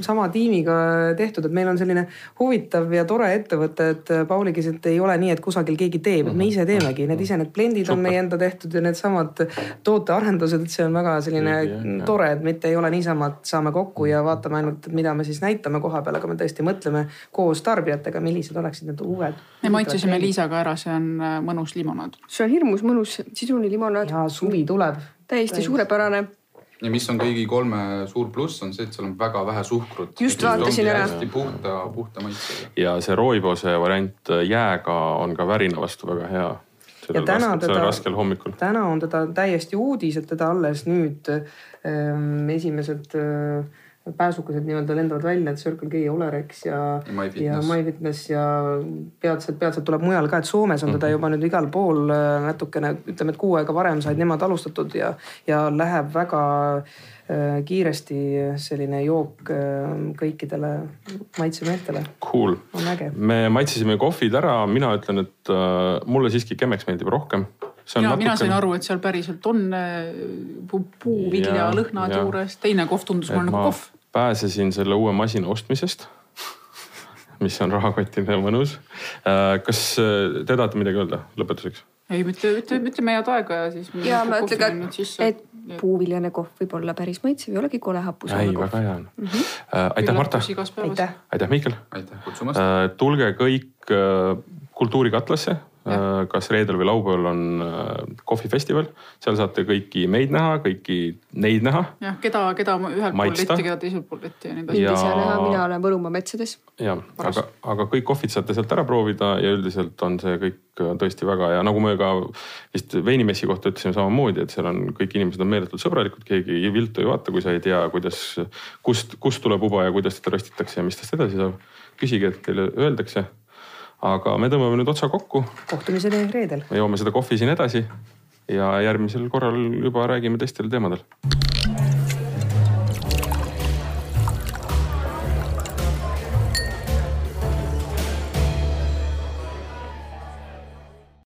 sama tiimiga tehtud, et meil on selline huvitav ja tore ettevõte, et Pauligis, et ei ole nii, et kusagil keegi teeb, et me mhm. ise teemegi, need ise need blendid Super. on meie enda tehtud ja needsamad tootearendused, et see on väga selline ja, ja, ja. tore, et mitte ei ole niisama, et saame kokku ja vaatame ainult, mida me siis näitame koha peal, aga me tõesti tõesti mõtleme koos tarbijatega, millised oleksid need uued. me maitsesime Liisaga ära, see on äh, mõnus limonaad. see on hirmus mõnus sidrunilimonaad. ja suvi tuleb. täiesti suurepärane ja mis on kõigi kolme suur pluss, on see, et seal on väga vähe suhkrut. just vaatasin ära. puhta, puhta maitsega. ja see rooibose variant jääga on ka värina vastu väga hea. ja täna raskel, teda, raskel hommikul. täna on teda täiesti uudis, et teda alles nüüd ähm, esimesed äh, pääsukesed nii-öelda lendavad välja, et Circle K, Olerex ja, ja MyFitness. Ja peatselt, peatselt tuleb mujal ka, et Soomes on teda mhm. juba nüüd igal pool äh, natukene, ütleme, et kuu aega varem said nemad alustatud ja, ja läheb väga äh, kiiresti selline jook äh, kõikidele maitsemeeltele. Cool, me maitsesime kohvid ära, mina ütlen, et uh, mulle siiski Chemex meeldib rohkem. Ja natukene... mina sain aru, et seal päriselt on puuvilja lõhnad juures, teine kohv tundus mulle nagu kohv pääsesin selle uue masina ostmisest mis on rahakotile mõnus. Äh, kas äh, te tahate midagi öelda lõpetuseks? ei, mitte, mitte, ütleme head aega ja siis. ja ma ütlen ka, et puuviljane kohv võib olla päris maitsev, ei olegi kole hapus. ei, väga hea on mm. -hmm. Äh, aitäh, Marta. aitäh, aitäh, Mihkel. aitäh kutsumast tulge kõik Kultuurikatlasse kas reedel või laupäeval on äh, kohvifestival, seal saate kõiki meid näha, kõiki neid näha. jah, keda, keda ühelt pool letti, keda teiselt pool letti ja nii edasi. ei saa näha, mina olen Võrumaa metsades. ja, aga, aga kõik kohvid saate sealt ära proovida ja üldiselt on see kõik äh, tõesti väga hea, nagu me ka vist veinimessi kohta ütlesime samamoodi, et seal on kõik inimesed on meeletult sõbralikud, keegi viltu ei vaata, kui sa ei tea, kuidas, kust, kust tuleb uba ja kuidas teda röstitakse ja mis tast edasi saab. küsige, et teile öeldakse aga me tõmbame nüüd otsa kokku. kohtumiseni reedel. me joome seda kohvi siin edasi ja järgmisel korral juba räägime teistel teemadel